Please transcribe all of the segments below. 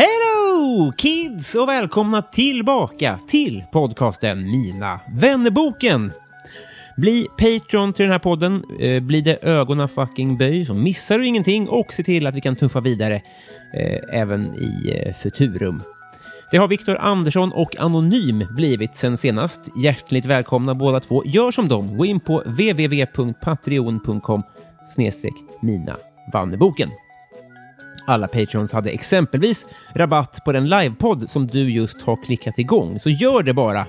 Hello kids och välkomna tillbaka till podcasten Mina vännerboken. Bli Patreon till den här podden, eh, blir det ögonen fucking böj så missar du ingenting och se till att vi kan tuffa vidare eh, även i eh, Futurum. Det har Viktor Andersson och Anonym blivit sen senast. Hjärtligt välkomna båda två. Gör som dem, gå in på www.patreon.com snedstreck mina vannerboken. Alla Patreons hade exempelvis rabatt på den livepodd som du just har klickat igång, så gör det bara.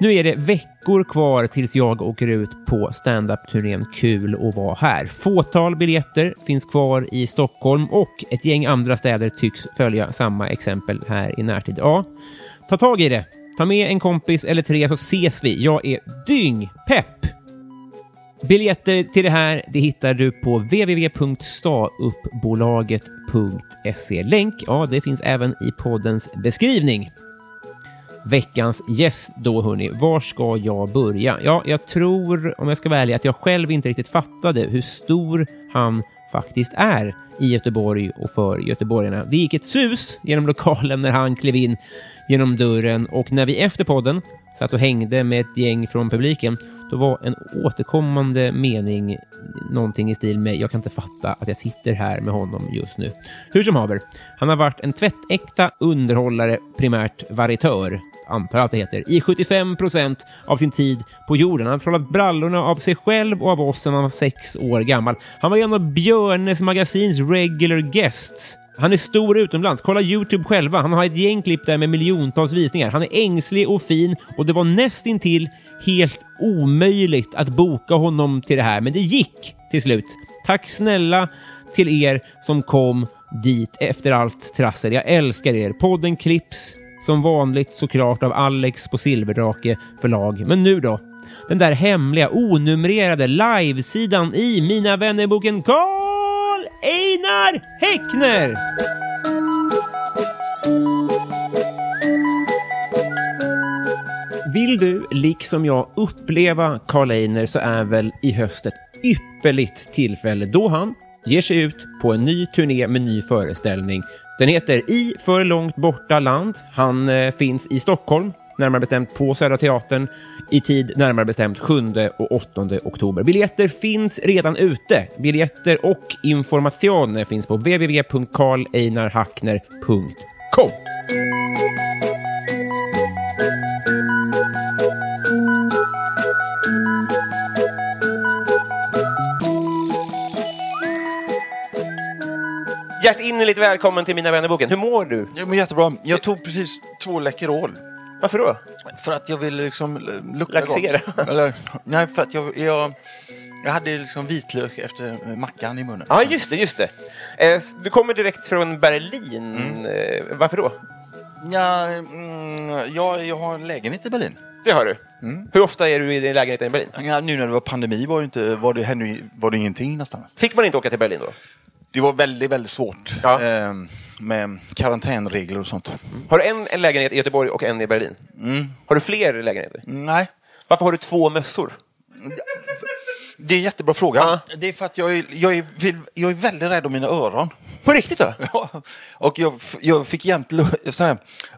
Nu är det veckor kvar tills jag åker ut på standup-turnén Kul att vara här. Fåtal biljetter finns kvar i Stockholm och ett gäng andra städer tycks följa samma exempel här i närtid. Ja, ta tag i det. Ta med en kompis eller tre så ses vi. Jag är dyngpepp! Biljetter till det här det hittar du på www.stauppbolaget.se. Länk, ja, det finns även i poddens beskrivning. Veckans gäst då, hörni. Var ska jag börja? Ja, jag tror, om jag ska vara ärlig, att jag själv inte riktigt fattade hur stor han faktiskt är i Göteborg och för göteborgarna. Det gick ett sus genom lokalen när han klev in genom dörren och när vi efter podden satt och hängde med ett gäng från publiken då var en återkommande mening någonting i stil med jag kan inte fatta att jag sitter här med honom just nu. Hur som haver, han har varit en tvättäkta underhållare, primärt varitör, antar jag att det heter, i 75 procent av sin tid på jorden. Han har trollat brallorna av sig själv och av oss sedan han var sex år gammal. Han var en av Björnes magasins regular guests. Han är stor utomlands. Kolla Youtube själva. Han har ett gäng klipp där med miljontals visningar. Han är ängslig och fin och det var nästintill helt omöjligt att boka honom till det här, men det gick till slut. Tack snälla till er som kom dit efter allt trassel. Jag älskar er. Podden klipps som vanligt såklart av Alex på Silverdrake förlag. Men nu då? Den där hemliga onumrerade livesidan i Mina vännerboken Karl Einar Häckner! Vill du, liksom jag, uppleva Karl Einer så är väl i höst ett ypperligt tillfälle då han ger sig ut på en ny turné med ny föreställning. Den heter I för långt borta land. Han eh, finns i Stockholm, närmare bestämt på Södra Teatern, i tid närmare bestämt 7 och 8 oktober. Biljetter finns redan ute. Biljetter och information finns på www.karleinarhackner.com. Hjärtinnerligt välkommen till Mina vännerboken. Hur mår du? Ja, men jättebra. Jag tog precis två Läkerol. Varför då? För att jag ville liksom lukta Laxera? gott. Eller, nej, för att jag, jag, jag hade liksom vitlök efter mackan i munnen. Ja, just det, just det. Eh, Du kommer direkt från Berlin. Eh, Varför då? Ja, mm, jag, jag har en lägenhet i Berlin. Det har du. Hur ofta är du i din lägenhet i Berlin? Ja, nu när det var pandemi var, inte, var, det, var det ingenting nästan. Fick man inte åka till Berlin då? Det var väldigt, väldigt svårt Ja. eh, med karantänregler och sånt. Har du en, en lägenhet i Göteborg och en i Berlin? Har du fler lägenheter? Nej. Varför har du två mössor? Det är en jättebra fråga. Det är för att jag är, jag, är, jag är väldigt rädd om mina öron. På riktigt då? Ja, och jag, jag fick jämt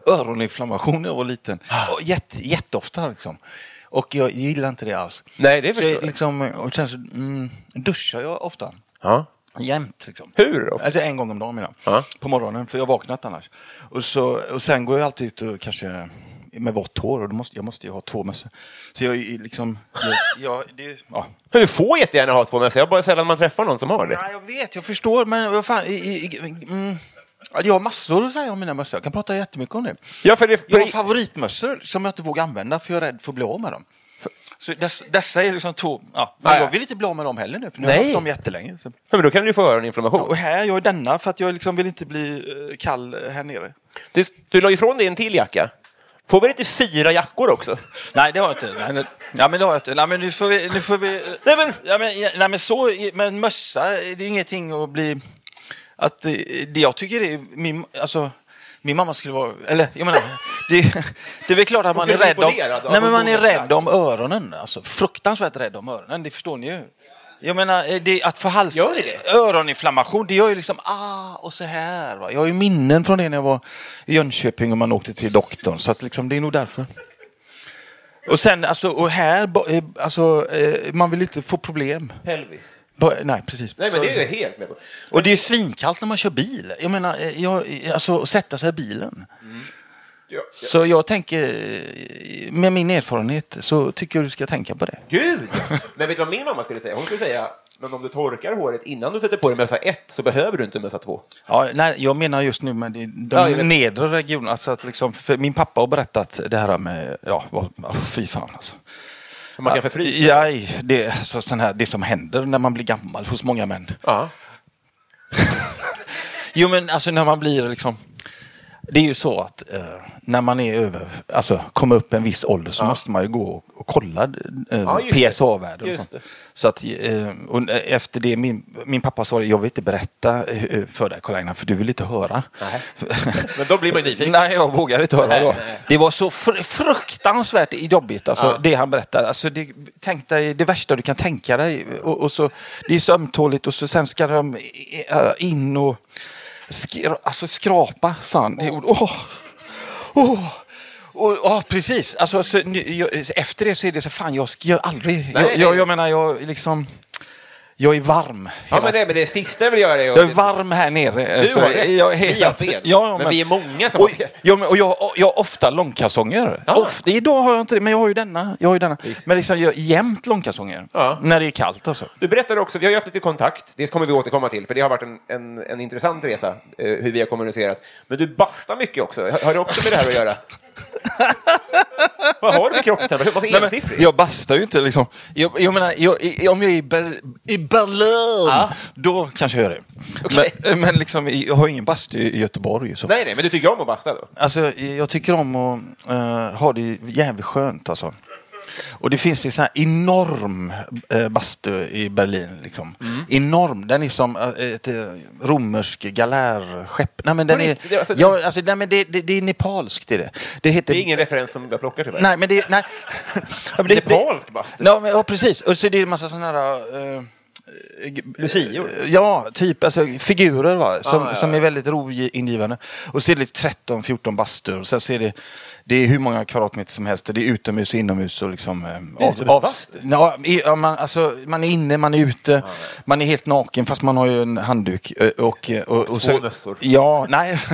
öroninflammation när jag var liten. Ah. Och jätte, jätteofta liksom. Och jag gillar inte det alls. Nej, det förstår jag. liksom, och sen så mm, duschar jag ofta. Ja. Jämt. Liksom. Hur ofta? Alltså en gång om dagen menar jag. Ja. På morgonen, för jag vaknar inte annars. Och, så, och sen går jag alltid ut och kanske med vått hår och då måste, jag måste ju ha två mössor. Så jag är liksom... Jag, jag, det, ja. Men du får jättegärna ha två mössor. Jag bara sällan man träffar någon som har det. Ja, jag vet, jag förstår, men vad fan... I, i, mm, ja, jag har massor att säga om mina mössor. Jag kan prata jättemycket om det. Ja, för det, Jag har favoritmössor som jag inte vågar använda för jag är rädd för att bli av med dem. Så dess, dessa är liksom två... Ja, men Ja, ja. jag vill inte bli av med dem heller nu, för nu har jag haft dem jättelänge. Så. Ja, men då kan du få öroninflammation. Och här, jag är denna för att jag liksom vill inte bli eh, kall här nere. Du, du la ifrån dig en till jacka. Får vi inte fyra jackor också? Nej, det har jag inte. Nej, nej. Ja, men det har jag inte. Nej, men nu får vi... Nu får vi Nej, men... ja, men, ja, nej, men så... Men mössa, det är ingenting att bli... Att, eh, det jag tycker är... Min, alltså, min mamma skulle vara... Eller, jag menar... Det, det är väl klart att man är rädd om... Nej, men man är rädd om öronen. Alltså, fruktansvärt rädd om öronen, det förstår ni ju. Jag menar, eh, det, att få hals... Öroninflammation, det gör ju liksom ah och så här. Va? Jag har ju minnen från det när jag var i Jönköping och man åkte till doktorn. Så att liksom, det är nog därför. Och sen, alltså, och här, eh, alltså, eh, man vill inte få problem. Pelvis. Nej, precis. Nej, men det är jag helt med på. Och det är svinkallt när man kör bil. Jag menar, jag, alltså sätta sig i bilen. Ja. Så jag tänker, med min erfarenhet, så tycker jag du ska tänka på det. Gud! Men vet du vad min mamma skulle säga? Hon skulle säga, men om du torkar håret innan du sätter på dig mössa ett så behöver du inte mössa två. Ja, nej, jag menar just nu med de, de Ja, nedre regionerna. Alltså att liksom, min pappa har berättat det här med, ja, oh, fy fan alltså. Man kan förfrysa. Ja, det, så, sån här, det som händer när man blir gammal hos många män. Ja. Jo, men alltså när man blir liksom... Det är ju så att eh, när man är över, alltså kommer upp en viss ålder så måste man ju gå och, och kolla eh, Ja, just det. PSA-värde och Just sånt. det. Så att, eh, och efter det, min, min pappa sa jag vill inte berätta eh, för dig Karl-Einar för du vill inte höra. Nej. Men då blir man nyfiken. Nej, jag vågar inte höra Nej, då. nej. Det var så fr fruktansvärt jobbigt, alltså, Ja. det han berättade. Alltså, det, tänk dig det värsta du kan tänka dig. Och, och så, det är så ömtåligt och så sen ska de eh, in och skra, alltså, skrapa, sa han. Det, åh, åh. Och, ja, precis. Alltså, så, nu, jag, efter det så är det så, fan jag jag aldrig... Nej, jag, jag, jag menar, jag liksom... Jag är varm. Ja, men det, men det sista jag vill göra är jag är varm här nere. Du har rätt. Jag är Vi har fel. Ja, Men vi är många som har och, fel. Ja, men, och jag, jag har ofta långkalsonger. Ja. Ofta, idag har jag inte det, men jag har ju denna. Jag har ju denna. Men liksom, jag, jämt långkalsonger. Ja. När det är kallt alltså. Du berättade också, vi har ju haft lite kontakt, det kommer vi återkomma till, för det har varit en, en, en intressant resa, eh, hur vi har kommunicerat. Men du bastar mycket också, har, har det också med det här att göra? Vad har du för kroppstemperatur? Varför ensiffrig? jag bastar ju inte liksom. Jag, jag menar, jag, i- om jag är i, Ber, i Berlin, Ja. då kanske jag gör det. Okej. Men, men liksom, jag har ingen bastu i Göteborg. Så. Nej, nej, men du tycker om att basta då? Alltså, jag tycker om att eh, ha det jävligt skönt. Alltså. Och det finns en sån här enorm uh, bastu i Berlin. Liksom. Mm. Enorm. Den är som uh, ett uh, romersk galärskepp. Nej, men den är? Det alltså- ja, alltså, nej, men det, det, det är nepalskt. Det, är det. det heter... Det är ingen referens som jag plockar tyvärr. Nej, men det... Nej. Nepalsk bastu? Ja, men, ja, precis. Och så är det en massa sådana här... Uh, Lucior? Ja, typ alltså, figurer va? Som, Ah, ja, som ja. är väldigt roingivande. Och så är det 13-14 bastur. Sen så är det, det är hur många kvadratmeter som helst. Det är utomhus och inomhus. Och liksom, eh, Utomhusbastu? ja, i- ja, man, alltså, man är inne, man är ute. Man är helt naken fast man har ju en handduk. eh, Och, och, och, Två mössor. Ja, nej.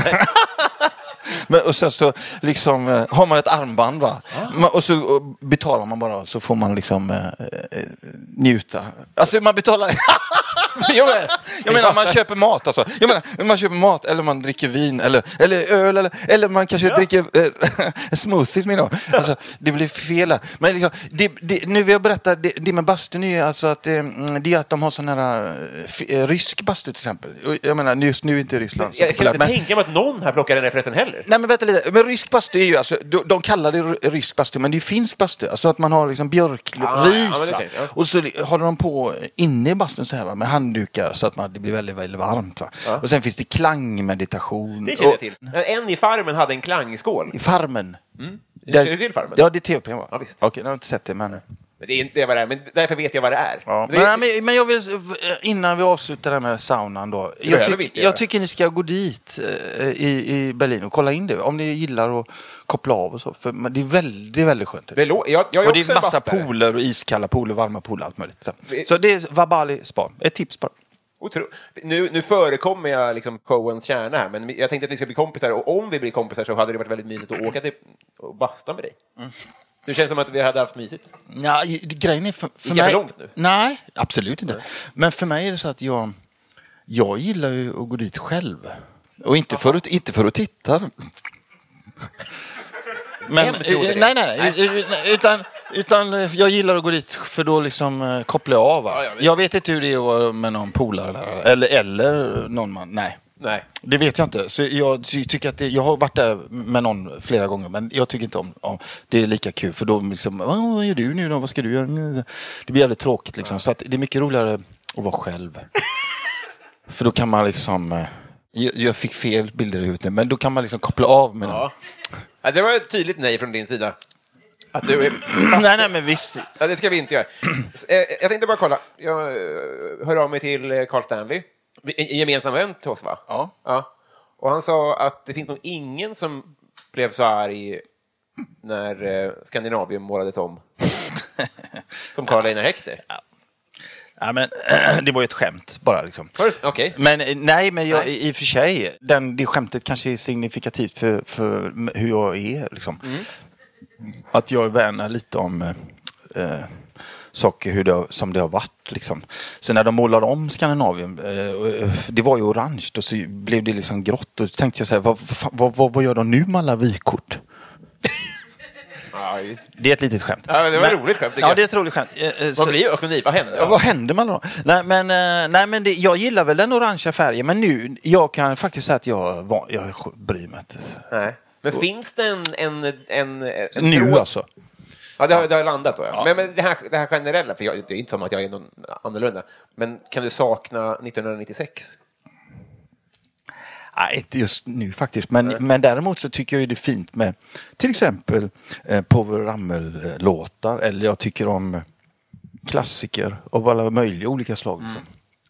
Men, och sen så liksom, eh, har man ett armband va? Man, och så och betalar man bara så får man liksom eh, njuta. Alltså man betalar... jag, menar, jag menar man köper mat alltså. Jag menar man köper mat eller man dricker vin eller, eller öl eller, eller man kanske dricker eh, smoothies menar jag. Alltså, det blir fel här. Men liksom, det, det, nu vill jag berätta, det, det med bastun är alltså att, eh, det är att de har sån här eh, eh, rysk bastu till exempel. Jag menar just nu är inte Ryssland så Jag kan inte men- tänka mig att någon här plockar den referensen heller. Nej men vänta lite, men rysk bastu är ju alltså, de, de kallar det rysk bastu men det är ju finsk bastu. Alltså att man har liksom björkris Ah, ja, ja. och så håller de på inne i bastun så här va, med handdukar så att man, det blir väldigt, väldigt varmt. Va? Och sen finns det klangmeditation. Det känner jag till. En i Farmen hade en klangskål. I Farmen. Känner du till Farmen? Ja, det är tv-program va? Ja, visst. Okej, jag har inte sett det men... Men det är inte vad det är, men därför vet jag vad det är. Ja, Men det är- men, men, jag vill, innan vi avslutar det här med saunan då. Jag, tyck, jag tycker ni ska gå dit eh, i, i Berlin och kolla in det. Om ni gillar att koppla av och så. För det är väldigt, väldigt skönt. det lå- jag, jag är Och det är massa bastare. pooler och iskalla pooler, varma pooler, allt möjligt. Så, Vi- så det är Vabali spa. Ett tips bara. Otro... Nu, nu förekommer jag liksom Coens kärna här, men jag tänkte att vi ska bli kompisar och om vi blir kompisar så hade det varit väldigt mysigt att åka till och basta med dig. Det känns som att vi hade haft mysigt. Ja, grejen är för, för mig... långt nu? Nej, absolut inte. Men för mig är det så att jag, jag gillar ju att gå dit själv. Och inte för att, inte för att titta. Men, nej, nej, nej. Utan, utan eh, jag gillar att gå dit för då liksom eh, kopplar jag av. Va? Ja, jag vet. inte hur det är med någon polare. Eller, eller någon man. Nej. Nej. Det vet jag inte. Så jag så tycker att det, jag har varit där med någon flera gånger men jag tycker inte om, om det är lika kul för då liksom, "Vad- gör du nu då? Vad ska du göra? Det blir jävligt tråkigt liksom. Så att det är mycket roligare att vara själv. för då kan man liksom, eh, jag, jag fick fel bilder i huvudet nu, men då kan man liksom koppla av med. Ja. Ja, det var ett tydligt nej från din sida. Att du är... nej, nej, men visst. Ja, det ska vi inte göra. Eh, Jag tänkte bara kolla. Jag eh, hör av mig till Carl Stanley. En gemensam vän till oss, va? Ja. ja. Och han sa att det finns nog ingen som blev så arg när eh, Skandinavium målades om. som Karl Einar Häckter. Ja, men, det var ju ett skämt bara liksom. Okej. Men eh, nej, men jag, i och för sig, den, det skämtet kanske är signifikativt för, för hur jag är. Liksom. Mm. Att jag värnar lite om eh, eh, saker hur det, har- som det har varit. Liksom. Så när de målade om Skandinavien, eh, det var ju orange och så blev det liksom grått. Och så tänkte jag så här, vad, vad, vad, vad, gör de nu med alla vykort? Aj. Det är ett litet skämt. Ja, men det var ett roligt skämt, Ja, jag. det är ett roligt skämt. Eh, eh, Vad blir vad, vad händer? Ja, vad händer med alla dem? Nej, men, eh, nej, men det, jag gillar väl den orangea färgen, men nu, jag kan faktiskt säga att jag, jag bryr mig inte. Nej. Men finns det en... en, en, en Nu tråd- alltså. Ja, det har, det har landat då. Ja. Ja. Men, men det, här, det här generella, för jag, det är inte som att jag är någon annorlunda, men kan du sakna 1996? Nej, inte just nu faktiskt. Men, men däremot så tycker jag ju det är fint med till exempel eh, Povel Ramel-låtar. Eller jag tycker om klassiker av alla möjliga olika slag. Liksom.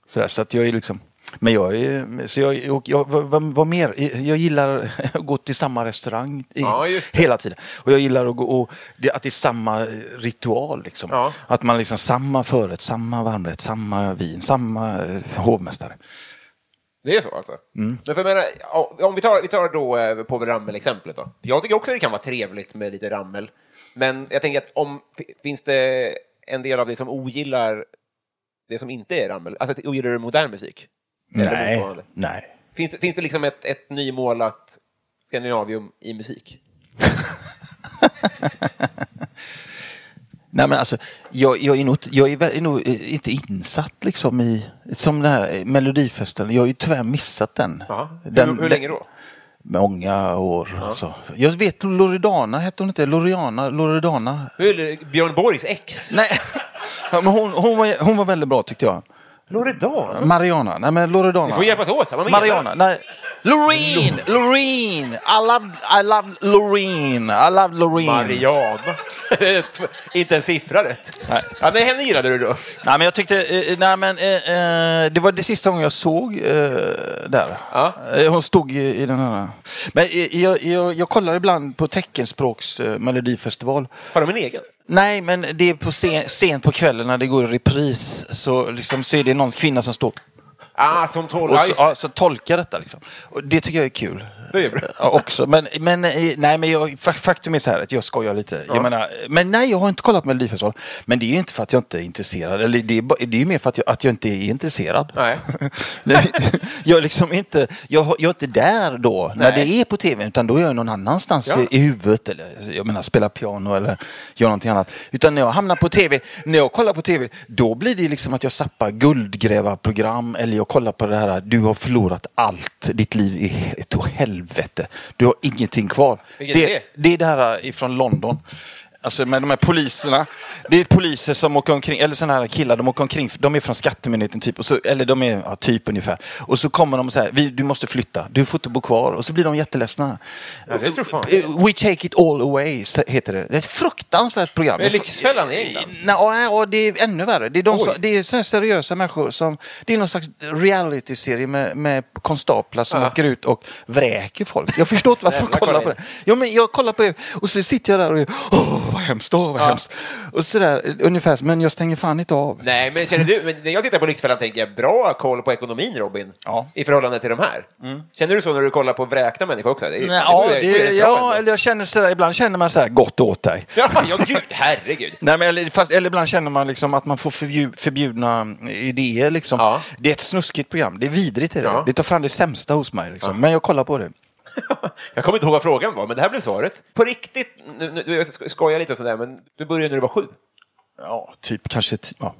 Sådär, så att jag är liksom... Men jag är... Så jag, och jag, vad, vad, mer? Jag gillar att gå till samma restaurang i, Ja, hela tiden. Och jag gillar att gå och, det, att det är samma ritual. Liksom. Ja. Att man liksom samma förrätt, samma varmrätt, samma vin, samma hovmästare. Det är så alltså? Men för jag menar, om vi tar, vi tar då eh, Povel Ramel-exemplet då. Jag tycker också det kan vara trevligt med lite rammel. Men jag tänker att om, fi- finns det en del av det som ogillar det som inte är rammel? Alltså ogillar du modern musik? Eller Nej, nej. Finns det, finns det liksom ett, ett nymålat Skandinavium i musik? Nej men alltså, jag, jag är nog, inte- jag är, väl- är nog inte insatt liksom i, som den här Melodifestivalen. Jag har ju tyvärr missat den. Jaha. Hur, den hur länge då? Många år. Alltså. Jag vet Loredana, hette hon inte Loredana? Loredana? Björn Borgs ex? Nej, men hon, hon, var, hon var väldigt bra tyckte jag. Loredana? Mariana, nej men Loredana. Vi får hjälpas åt. Vad menar Mariana, nej. Loreen, Loreen, I love, I love Loreen, I love Loreen. Mariana. inte en siffra rätt. Nej. Ja, nej, henne gillade du då? Nej men jag tyckte, eh, nej men eh, eh, det var det sista gången jag såg eh, där. Ja. Eh, hon stod i, i den här. Men eh, jag, jag, jag kollar ibland på teckenspråks eh, melodifestival. Har de en egen? Nej men det är på sen, sent på kvällen när det går i repris så, liksom, så är det någon kvinna som står Ah, som och Ja, så, ja, så tolkar detta. Liksom. Och det tycker jag är kul. Det är bra. Ja, också. Men, men, eh, nej, men jag, fa- faktum är så här att jag skojar lite. Jag menar, men nej, jag har inte kollat Melodifestivalen. Men det är ju inte för att jag inte är intresserad. Eller det är, ba- det är ju mer för att jag, att jag inte är intresserad. Nej. Jag, är liksom inte, jag, jag är inte där då, när Nej. det är på tv, utan då är jag någon annanstans Ja. i, i huvudet. Eller, jag menar, spela piano eller gör någonting annat. Utan när jag hamnar på tv, när jag kollar på tv, då blir det liksom att jag zappar guldgrävarprogram eller jag kollar på det här, du har förlorat allt, ditt liv är ett helvete. Du har ingenting kvar. Vilket är det? det är det här ifrån London. Alltså med de här poliserna. Det är poliser som åker omkring, eller sådana här killar, de åker omkring, de är från skattemyndigheten typ, och så, eller de är ja, typ ungefär. Och så kommer de och säger, du måste flytta, du får inte bo kvar. Och så blir de jätteledsna. Ja, det tror fan. We take it all away, heter det. Det är ett fruktansvärt program. Men Lyxfällan i England? Nej, ja, det är ännu värre. Det är, de som, det är så här seriösa människor som... Det är någon slags reality-serie med, med konstaplar som Ja. åker ut och vräker folk. Jag förstår inte varför jag kollar på det. Ja, men jag kollar på det och så sitter jag där och är, åh vad hemskt, åh vad Ja. hemskt. Och sådär, ungefär, men jag stänger fan inte av. Nej, men känner du, men när jag tittar på Lyxfällan tänker jag bra koll på ekonomin, Robin. Ja. Mm. I förhållande till de här. Känner du så när du kollar på vräkna människor också? Det, Nej, det ja, det, bra ja, eller jag känner sådär, ibland känner man så här, gott åt dig. Ja, ja, gud, herregud. Nej, men, eller, fast, eller ibland känner man liksom att man får förbjud, förbjudna idéer. Liksom. Ja. Det är ett snuskigt program. Det är vidrigt. Det. Ja. det tar fram det sämsta hos mig. Liksom. Men jag kollar på det. Jag kommer inte ihåg vad frågan var, men det här blev svaret. På riktigt, nu, nu, jag sk- skojar lite och sådär, men du började när du var sju. Ja, typ kanske ja.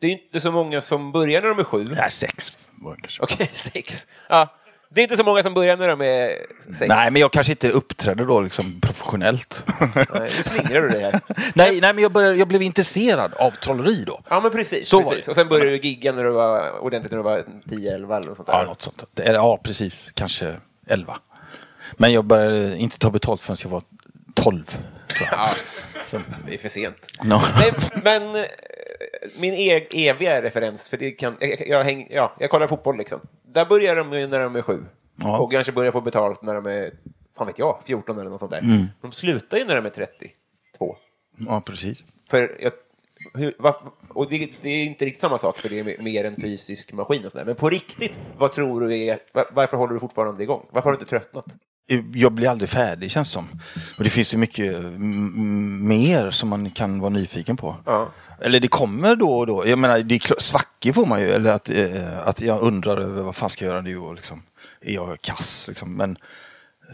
Det är ju inte så många som börjar när de är sju. Nej, sex. var det kanske. Okej, sex. Ja. Det är inte så många som börjar när de är sex. Nej, men jag kanske inte uppträdde då liksom professionellt. Nej, nu slingrar du dig här. nej, nej, men jag, började, jag blev intresserad av trolleri då. Ja, men precis. Så precis. Och sen började du gigga när du var ordentligt när du var 10-11 eller något sånt där. Ja, något sånt. Ja, precis. Kanske elva. Men jag började inte ta betalt förrän jag var tolv. tror jag. Ja, det är för sent. No. Nej, men eh, min e eviga referens, för det kan, jag, jag, häng, ja, jag kollar fotboll liksom. Där börjar de ju när de är sju. Ja. Och kanske börjar få betalt när de är, fan vet jag, 14 eller något sånt där. Mm. De slutar ju när de är 32. Ja, precis. För jag, hur, va, och det, det är inte riktigt samma sak, för det är mer en fysisk maskin och sådär. Men på riktigt, vad tror du är, va- varför håller du fortfarande igång? Varför har du inte tröttnat? Jag blir aldrig färdig känns som. Och det finns ju mycket mm, mer som man kan vara nyfiken på. Ja. Eller det kommer då och då. Jag menar, det är svackor får man ju. Eller att, eh, att jag undrar över vad fan ska jag göra nu och liksom, är jag kass? Liksom. Men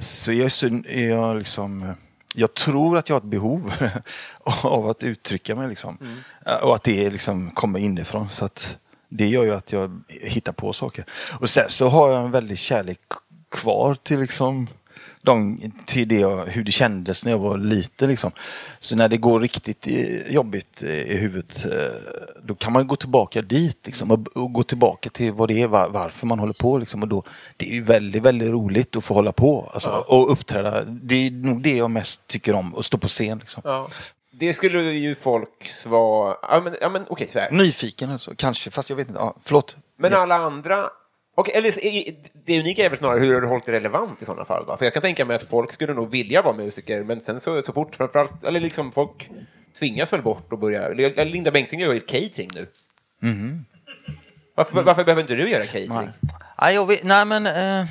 så jag, är så, är jag liksom... Jag tror att jag har ett behov av att uttrycka mig. Liksom. Eh, Och att det liksom kommer inifrån. Så att det gör ju att jag hittar på saker. Och sen så har jag en väldig kärlek kvar till liksom de, till det, jag- hur det kändes när jag var liten. Liksom. Så när det går riktigt eh, jobbigt eh, i huvudet, eh, då kan man gå tillbaka dit liksom, och, och gå tillbaka till vad det är, var, varför man håller på. Liksom. Och då, det är väldigt, väldigt roligt att få hålla på alltså, och uppträda. Det är nog det jag mest tycker om, att stå på scen. Liksom. Ja. Det skulle ju folk svara... Ja, men, ja, men okej, så här. Nyfiken alltså, kanske, fast jag vet inte. Ja, förlåt. Men Ja. alla andra... Okej, eller, det unika är väl snarare hur har du hållit det relevant i sådana fall? Då? För jag kan tänka mig att folk skulle nog vilja vara musiker, men sen så, så fort, framförallt, eller liksom folk tvingas väl bort och börja... eller Linda Bengtzing gör ju catering nu. Varför, varför behöver inte du göra catering? Nej. Nej, jag vet, nej men... Eh,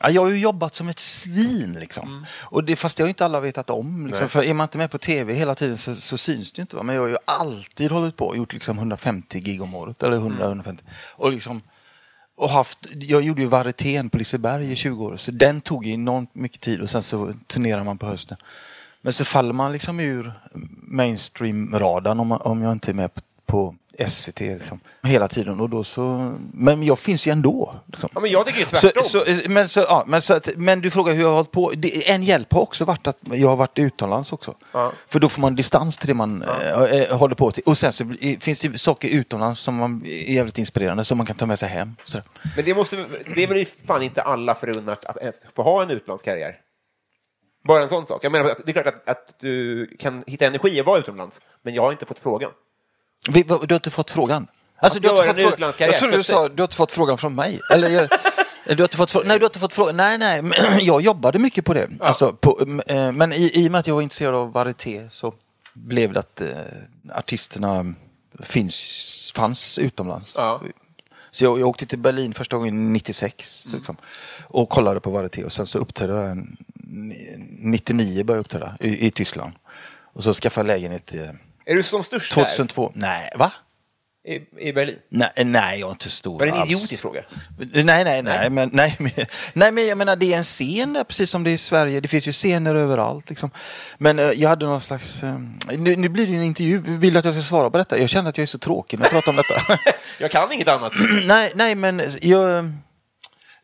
ja, jag har ju jobbat som ett svin liksom. Och det, fast det har inte alla vetat om. Liksom. För är man inte med på tv hela tiden så, så syns det inte. Va? Men jag har ju alltid hållit på och gjort liksom 150 gig om året. Eller 100, 150. Och liksom... Och haft, jag gjorde ju varietén på Liseberg i 20 år, så den tog enormt mycket tid och sen så turnerar man på hösten. Men så faller man liksom ur mainstream-radarn om, om jag inte är med på, på SVT liksom, hela tiden. Och då så, men jag finns ju ändå. Liksom. Ja, men jag tycker ju Så, tvärtom. så, men, så, ja, men, så att, men du frågar hur jag har hållit på. Det, en hjälp har också varit att jag har varit utomlands också. Ja. För då får man distans till det man eh, eh, håller på till. Och sen så finns det saker utomlands som man är jävligt inspirerande som man kan ta med sig hem. Så. Men det, måste, det är väl fan inte alla förunnat att ens få ha en utlandskarriär? Bara en sån sak. Jag menar, det är klart att, att du kan hitta energi att vara utomlands, men jag har inte fått frågan. Vi, du har inte fått frågan? Alltså, du har inte fått frågan. Jag trodde du sa du har inte fått frågan från mig. Eller, jag, du har inte fått frågan. Nej, du har inte fått frågan. Nej, nej. Jag jobbade mycket på det. Alltså, på, eh, men i, i och med att jag var intresserad av varieté så blev det att eh, artisterna finns, fanns utomlands. Ja. Så jag, jag åkte till Berlin första gången 96 liksom, och kollade på varieté och sen så uppträdde jag en- 99 började jag uppträda i, i Tyskland. Och så skaffade jag lägenhet eh, Är du som störst 2002. Nej, va? där i, i Berlin? Nej, nej, jag är inte stor Var det en alls. idiotisk fråga? Nej, nej, nej, men, nej, men, nej, men jag menar det är en scen där, precis som det är i Sverige. Det finns ju scener överallt. Liksom. Men eh, jag hade någon slags... eh, nu, nu blir det en intervju. Vill du att jag ska svara på detta? Jag känner att jag är så tråkig när jag pratar om detta. Jag kan inget annat. nej, nej, men jag...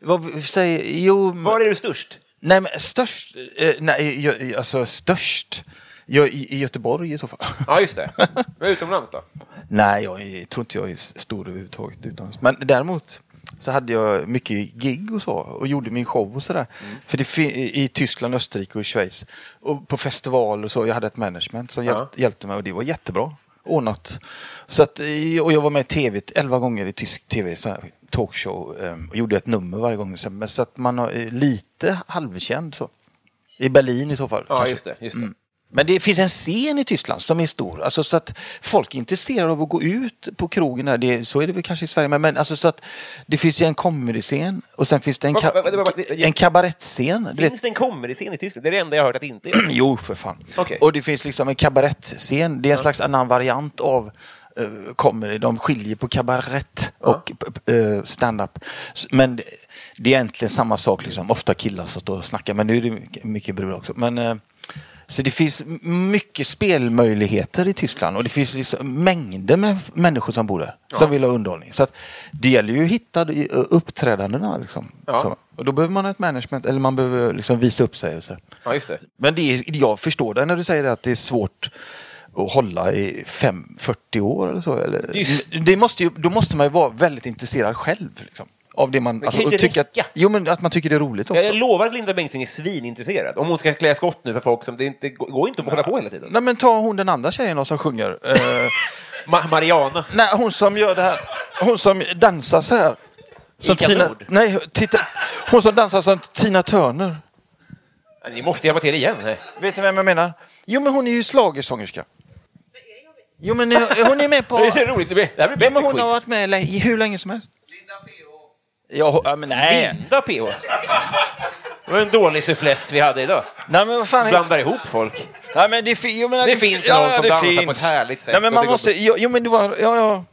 Vad säger... Jo... Var är du störst? Nej, men störst, eh, nej, jag, alltså störst, jag, i, i Göteborg i så fall. Ja, just det. Men utomlands då? Nej, jag är- tror inte jag är stor överhuvudtaget utomlands. Men däremot så hade jag mycket gig och så och gjorde min show och sådär. För det i Tyskland, Österrike och Schweiz. Och på festivaler och så. Jag hade ett management som hjälp, hjälpte mig och det var jättebra ordnat. Så att, eh, och jag var med i tv elva gånger i tysk tv, talkshow eh, och gjorde ett nummer varje gång. Så, men så att man är lite halvkänd så. I Berlin i så fall. Ja, kanske. just det. Just det. Men det finns en scen i Tyskland som är stor. Alltså så att folk är intresserade av att gå ut på krogen. Där. Det, så är det väl kanske i Sverige. Men, men alltså så att det finns ju en comedy-scen och sen finns det en, ka- en kabarettscen. Finns det en comedy-scen i Tyskland? Det är det enda jag har hört att det inte är. Jo, för fan. Okej. Och det finns liksom en kabarettscen. Det är en slags annan variant av uh, comedy. De skiljer på kabarett och uh, stand-up. Men det, är egentligen samma sak. Liksom. Ofta killar som står och snackar, men nu är det mycket brudar också. Men, eh, så det finns mycket spelmöjligheter i Tyskland och det finns liksom mängder med människor som bor där som vill ha underhållning. Så att det gäller ju att hitta eh, uppträdandena. Liksom. Ja. Och då behöver man ett management eller man behöver liksom visa upp sig. Ja, just det. Men det är, jag förstår det när du säger att det är svårt att hålla i fem, 40 år eller så. Eller, Just. det måste ju, då måste man ju vara väldigt intresserad själv. Liksom, av det man, alltså, inte och tycka att, räcka. jo, men att man tycker det är roligt också. Jag lovar att Linda Bengtzing är svinintresserad. Om hon ska klä skott nu för folk som det inte går inte att hålla på hela tiden. Nej men ta hon den andra tjejen då som sjunger. Eh, Ma- Mariana. nej, hon som gör det här. Hon som dansar så här. Som Ica Tina, Nord. nej, titta, hon som dansar som Tina Turner. Ni måste hjälpa till igen. Nej. Vet ni vem jag menar? Jo men hon är ju schlagersångerska. Jo men eh, hon är med på... Det är så roligt. Det blir, det här blir Ja, men hon har varit med lä- i hur länge som helst. Ja, ja men nej. Linda PH. Det var en dålig sufflett vi hade idag. Nej men vad fan. Blandar ihop folk. Nej men det, fi- jo, men Det finns någon som dansar på ett härligt sätt Nej men man det måste, jo, jo men det var, ja, ja.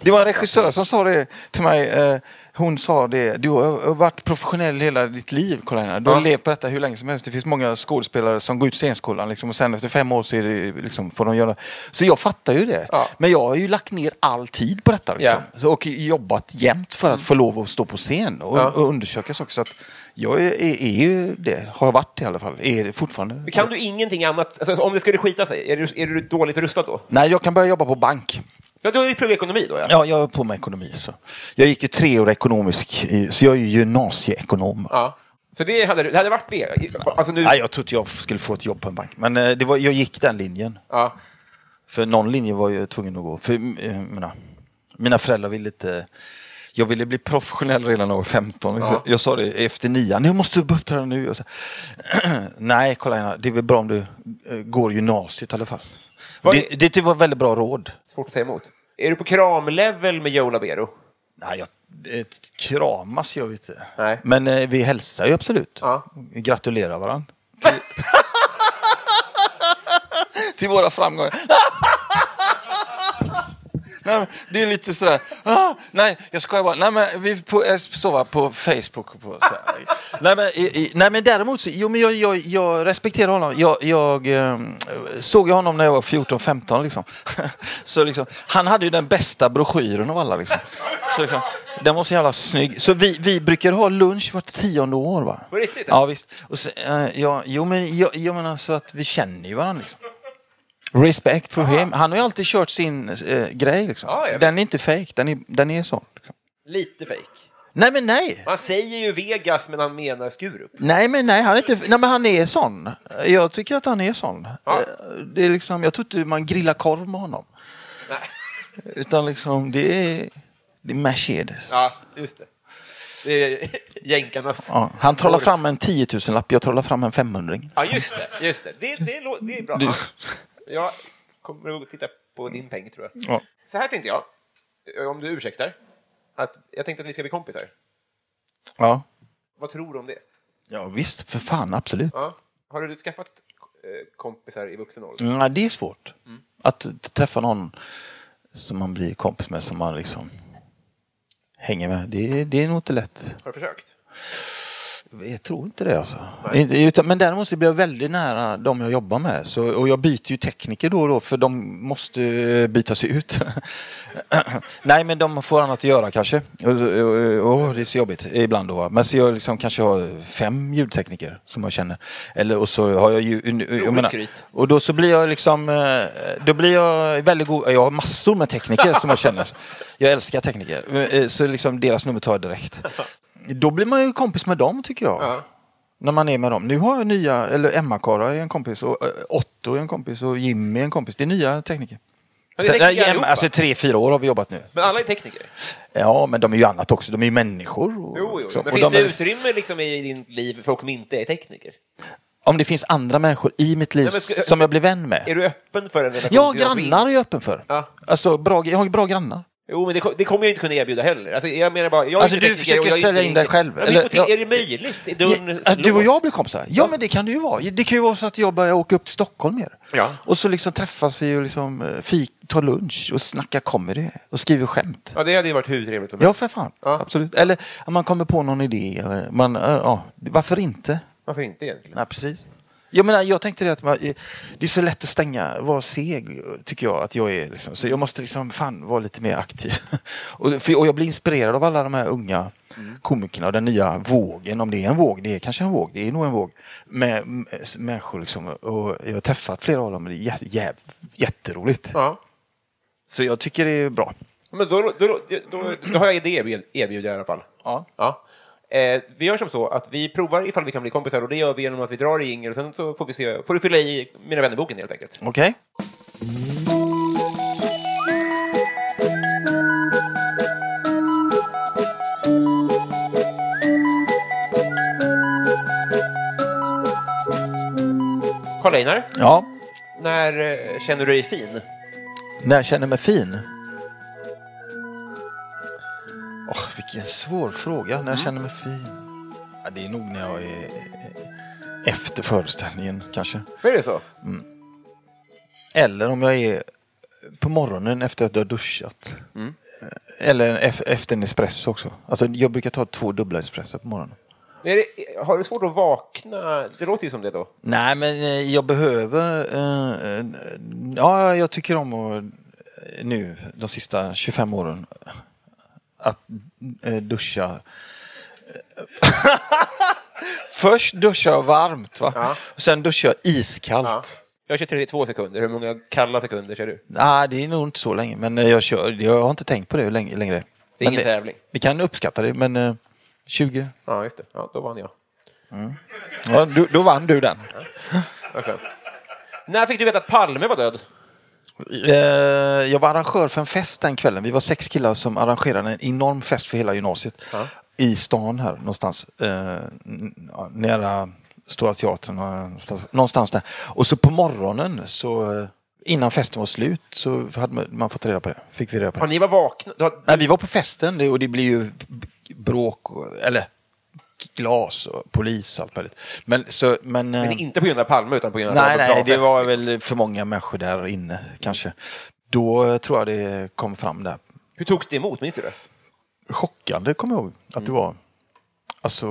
Det var en regissör som sa det till mig. Eh, hon sa det, du har varit professionell hela ditt liv Carolina. Du har Ja. levt på detta hur länge som helst. Det finns många skådespelare som går ut scenskolan liksom, och sen efter fem år så är det, liksom, får de göra... Så jag fattar ju det. Ja. Men jag har ju lagt ner all tid på detta. Liksom. Ja. Och jobbat jämt för att få lov att stå på scen och, Ja. och undersökas också. Så att jag är, är, är ju det, har varit i alla fall. Är det fortfarande. Kan du ingenting annat? Alltså, om det skulle skita sig, är du, är du dåligt rustad då? Nej, jag kan börja jobba på bank. Ja, du har ju pluggat ekonomi då. Ja. Ja, jag är på med ekonomi. Så. Jag gick ju tre år ekonomisk, i- så jag är ju gymnasieekonom. ja. Så det hade, det hade varit det? Alltså nu... Nej, jag trodde jag skulle få ett jobb på en bank, men eh, det var, jag gick den linjen. Ja. För någon linje var jag tvungen att gå. För, eh, mina, mina föräldrar ville inte... Jag ville bli professionell redan när jag var 15. Ja. Jag sa det efter nian, nu måste du börja uppträda nu. Jag sa, Nej, kolla här, det är väl bra om du eh, går gymnasiet i alla fall. Vad Det, är- det var väldigt bra råd. Svårt att säga emot. Är du på kramlevel med Joe Labero? Nej, jag, ett kramas gör vi inte. Nej. Men eh, vi hälsar ju absolut. Ja. Vi gratulerar varandra. Till, till våra framgångar. Nej, det är lite sådär, ah, nej jag skojar bara, nej men vi på, jag sover på Facebook. Och på, nej, men, i, i, nej men däremot, så, jo men jag, jag, jag respekterar honom. Jag, jag eh, såg ju honom när jag var 14-15 liksom. så liksom. Han hade ju den bästa broschyren av alla liksom. Så liksom, den var så jävla snygg. Så vi, vi brukar ha lunch vart tionde år va? På riktigt? Ja visst. Och så, eh, ja, jo men jag, jag menar så att vi känner ju varandra. Liksom. Respect for him. Han har ju alltid kört sin eh, grej liksom. Ja, den är inte fake, den är, den är sån. Liksom. Lite fake. Nej men nej! Man säger ju Vegas, men han menar Skurup. Nej men nej, han är inte, nej men han är sån. Jag tycker att han är sån. Ja. Eh, Det är liksom, jag tror inte man grillar korv med honom. Nej. Utan liksom, det är, det är Mercedes. Ja, just det. Det är jänkarnas... Ja, han trollar fram en 10 000 lapp jag trollar fram en 500 Ja, just det. Just det. Det, det, det är bra. Du-. Jag kommer att titta på din peng, tror jag. Ja. Så här tänkte jag, om du ursäktar. Att jag tänkte att vi ska bli kompisar. ja. Vad tror du om det? Ja visst, för fan absolut. Ja. Har du skaffat eh, kompisar i vuxen ålder? Ja, det är svårt. Att t- träffa någon som man blir kompis med, som man liksom hänger med. Det, är- det är nog inte lätt. Har du försökt? Jag tror inte det alltså. Utan, men däremot så blir jag väldigt nära de jag jobbar med. Så, och jag byter ju tekniker då och då för de måste eh, byta sig ut. Nej men de får annat att göra kanske. Och, och, och, det är så jobbigt ibland då. Men så jag liksom kanske har fem ljudtekniker som jag känner. Eller, och så har jag ju... Jag menar, och då så blir jag liksom... eh, Då blir jag väldigt god. Jag har massor med tekniker som jag känner. Jag älskar tekniker. Eh, Så liksom deras nummer tar jag direkt. Då blir man ju kompis med dem tycker jag. Ja. När man är med dem. Nu har jag nya, eller Emma-Kara är en kompis och eh, Otto är en kompis och Jimmy är en kompis. Det är nya tekniker. Men det är tekniker allihopa. alltså tre, fyra år har vi jobbat nu. Men alla är tekniker? Ja, men de är ju annat också. De är ju människor. Och, Jo, jo. Men och finns de det är- utrymme liksom i din liv för folk som inte är tekniker? Om det finns andra människor i mitt liv Nej, ska- som jag blir vän med. Är du öppen för en relation? Ja, grannar är jag öppen för. Ja. Alltså, bra, jag har bra grannar. Jo, men det, det kommer jag inte kunna erbjuda heller. Alltså, jag menar bara, jag Alltså, du försöker jag sälja in dig själv, Ja, eller- jag ja. Är det möjligt? Är dörren Ja, du och jag blir kompisar? Ja, men det kan det ju vara. Det kan ju vara så att jag börjar åka upp till Stockholm mer. Ja. Och så liksom träffas vi och liksom eh, fik, tar lunch och snackar comedy och skriver skämt. Ja, det hade ju varit hur trevligt som Ja, helst. för fan. Ja. Absolut. Eller man kommer på någon idé. Eller man, eh, ja, varför inte? Varför inte egentligen? Nej, precis. Jag, menar, jag tänkte det att man, det är så lätt att stänga, vara seg, tycker jag att jag är. Liksom. Så jag måste liksom fan vara lite mer aktiv. och, för, och jag blir inspirerad av alla de här unga komikerna och den nya vågen. Om det är en våg, det är kanske en våg, det är nog en våg. Med, med människor liksom. Och jag har träffat flera av dem och det är jä, jä, jätteroligt. Ja. Så jag tycker det är bra. Men då, då, då, då, har jag idé att erbjuda i alla fall. Ja. Ja. Eh, vi gör som så att vi provar ifall vi kan bli kompisar och det gör vi genom att vi drar i jingel och sen så får vi se, får du fylla i Mina vännerboken helt enkelt. Okej? Karl Einar, Ja. när eh, känner du dig fin? När jag känner mig fin? Åh, vilken svår fråga. När jag känner mig fin? Ja, det är nog när jag är efter föreställningen kanske. Är det så? Eller om jag är på morgonen efter att jag har duschat. Eller ef- efter en espresso också. Alltså, jag brukar ta två dubbla espresso på morgonen. Det, har du svårt att vakna? Det låter ju som det då. Nej, men eh, jag behöver... eh, eh, ja, jag tycker om att eh, nu, de sista 25 åren, att eh, duscha. Först duschar jag varmt, va? Ja. Och sen duschar jag iskallt. Ja. Jag kör 32 sekunder. Hur många kalla sekunder kör du? Nej, det är nog inte så länge, men eh, jag, kör, jag har inte tänkt på det längre. Det är Men ingen tävling. Vi kan uppskatta det, men eh, 20. Ja, just det. Ja, då vann jag. Ja, du, då vann du den. Vad skönt. När fick du veta att Palme var död? Eh, jag var arrangör för en fest den kvällen. Vi var sex killar som arrangerade en enorm fest för hela gymnasiet. Ja. I stan här någonstans. Eh, ja, nära Stora Teatern. Någonstans, någonstans där. Och så på morgonen så eh, innan festen var slut så hade man, fått reda på det. Fick vi reda på Ja, det. ni var vakna? Har... Nej, vi var på festen och det blir ju bråk eller glas och polis och allt möjligt. Men, så, men, eh, Men inte på grund av Palme utan på grund av Nej, nej, det var liksom. väl för många människor där inne kanske. Då eh, tror jag det kom fram där. Hur togs det emot? Minns du det? Chockande kommer jag ihåg att det var. Alltså,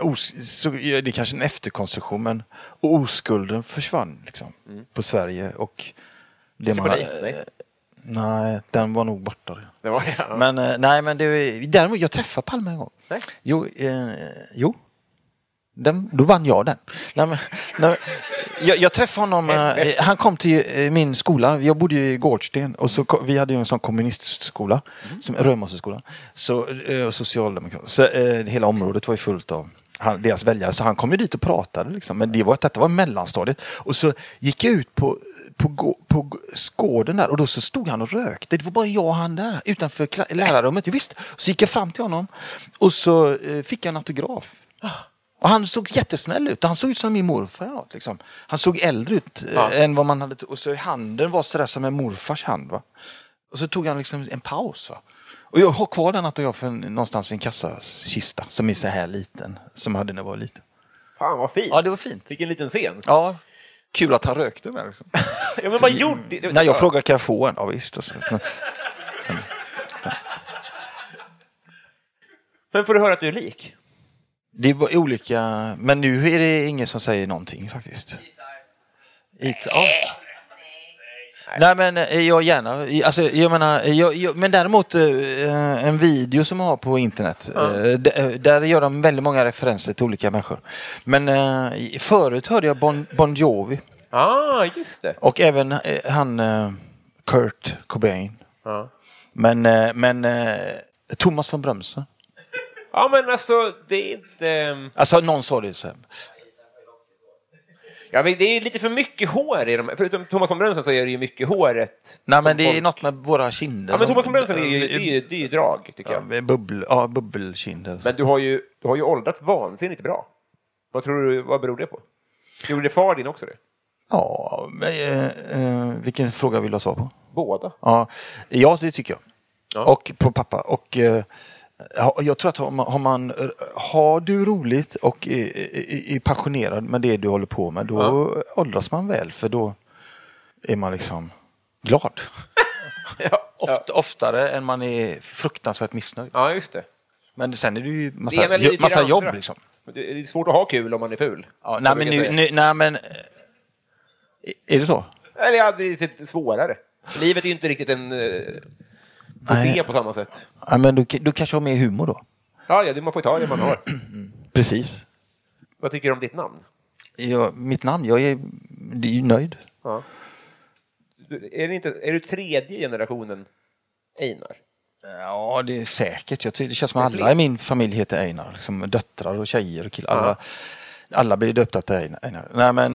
eh, os- så, det är kanske en efterkonstruktion men oskulden försvann liksom, på Sverige. Och det Kanske på dig? Nej. Nej, den var nog borta. det var, ja. Men eh, nej, men det, däremot jag träffade Palme en gång. Nej. Jo, eh, jo. Den, då vann jag den. Nej, men, nej, jag, jag träffade honom, eh, han kom till eh, min skola, jag bodde ju i Gårdsten och så, vi hade ju en sån kommunistskola, som Römosseskolan, så, eh, socialdemokrat. Så eh, hela området var ju fullt av han, deras väljare, så han kom ju dit och pratade liksom. Men det var, detta var mellanstadiet. Och så gick jag ut på, på, på skåden där och då så stod han och rökte. Det var bara jag och han där utanför lärarrummet. Ja, visst. Så gick jag fram till honom och så eh, fick jag en autograf. Och han såg jättesnäll ut. Han såg ut som min morfar. Liksom. Han såg äldre ut eh, Ja. än vad man hade. Och så handen var sådär som en morfars hand. Va? Och så tog han liksom en paus. Va? Och jag har kvar den autografen någonstans i en kassakista som är så här liten. Som jag hade när jag var liten. Fan vad fint. Ja, det var fint. Vilken liten scen. Ja, kul att han rökte med. Liksom. Ja, men vad gjorde... det- När jag frågade kan jag få en? Ja visst. Och så. Men får du höra att du är lik? Det var olika, men nu är det ingen som säger någonting faktiskt. It, ja. Nej men eh, jag gärna, alltså, jag menar, jag, jag, men däremot eh, en video som jag har på internet, eh, d- eh, där gör de väldigt många referenser till olika människor. Men eh, förut hörde jag Bon, bon Jovi Ah, just det. och även eh, han eh, Kurt Cobain. Ja. Men, eh, men eh, Thomas von Brömsen. ja, men alltså det är inte... ehm, Alltså någon sa det så här. Ja, men det är lite för mycket hår i dem. Förutom Thomas von Brömsen så är det ju mycket håret. Nej men det är folk- något med våra kinder. Ja, men Thomas von Brömsen är ju, det är ju, det är ju drag, tycker jag. Ja, bubbel, ja, bubbelkinder. Men du har ju, du har ju åldrats vansinnigt bra. Vad tror du, vad beror det på? Gjorde far din också det? Ja, men, eh, eh, vilken fråga vill du ha svar på? Båda? Ja, ja det tycker jag. Ja. Och på pappa. Och eh, jag tror att har man, har man har du roligt och är, är, är passionerad med det du håller på med, då åldras man väl för då är man liksom glad. Ja, Ofta, Oftare än man är fruktansvärt missnöjd. ja just det. Men sen är det ju Det massa, leder till massa det jobb liksom. Det är svårt att ha kul om man är ful. Ja, nej, men nu, nu, nej men... eh, Är det så? Eller ja, det är lite svårare. Livet är ju inte riktigt en buffé Nej. på samma sätt. Ja, men du, du kanske har mer humor då? Ja, ja, det- man får ta det man har. Precis. Vad tycker du om ditt namn? Jag, mitt namn, jag är, det är ju nöjd. Ja. Du, är, det inte, är du tredje generationen Einar? Ja, det är säkert. Jag tycker det känns som att alla fler. i min familj heter Einar. Liksom döttrar och tjejer och killar. Alla, alla blir döpta till. Einar. Nej, men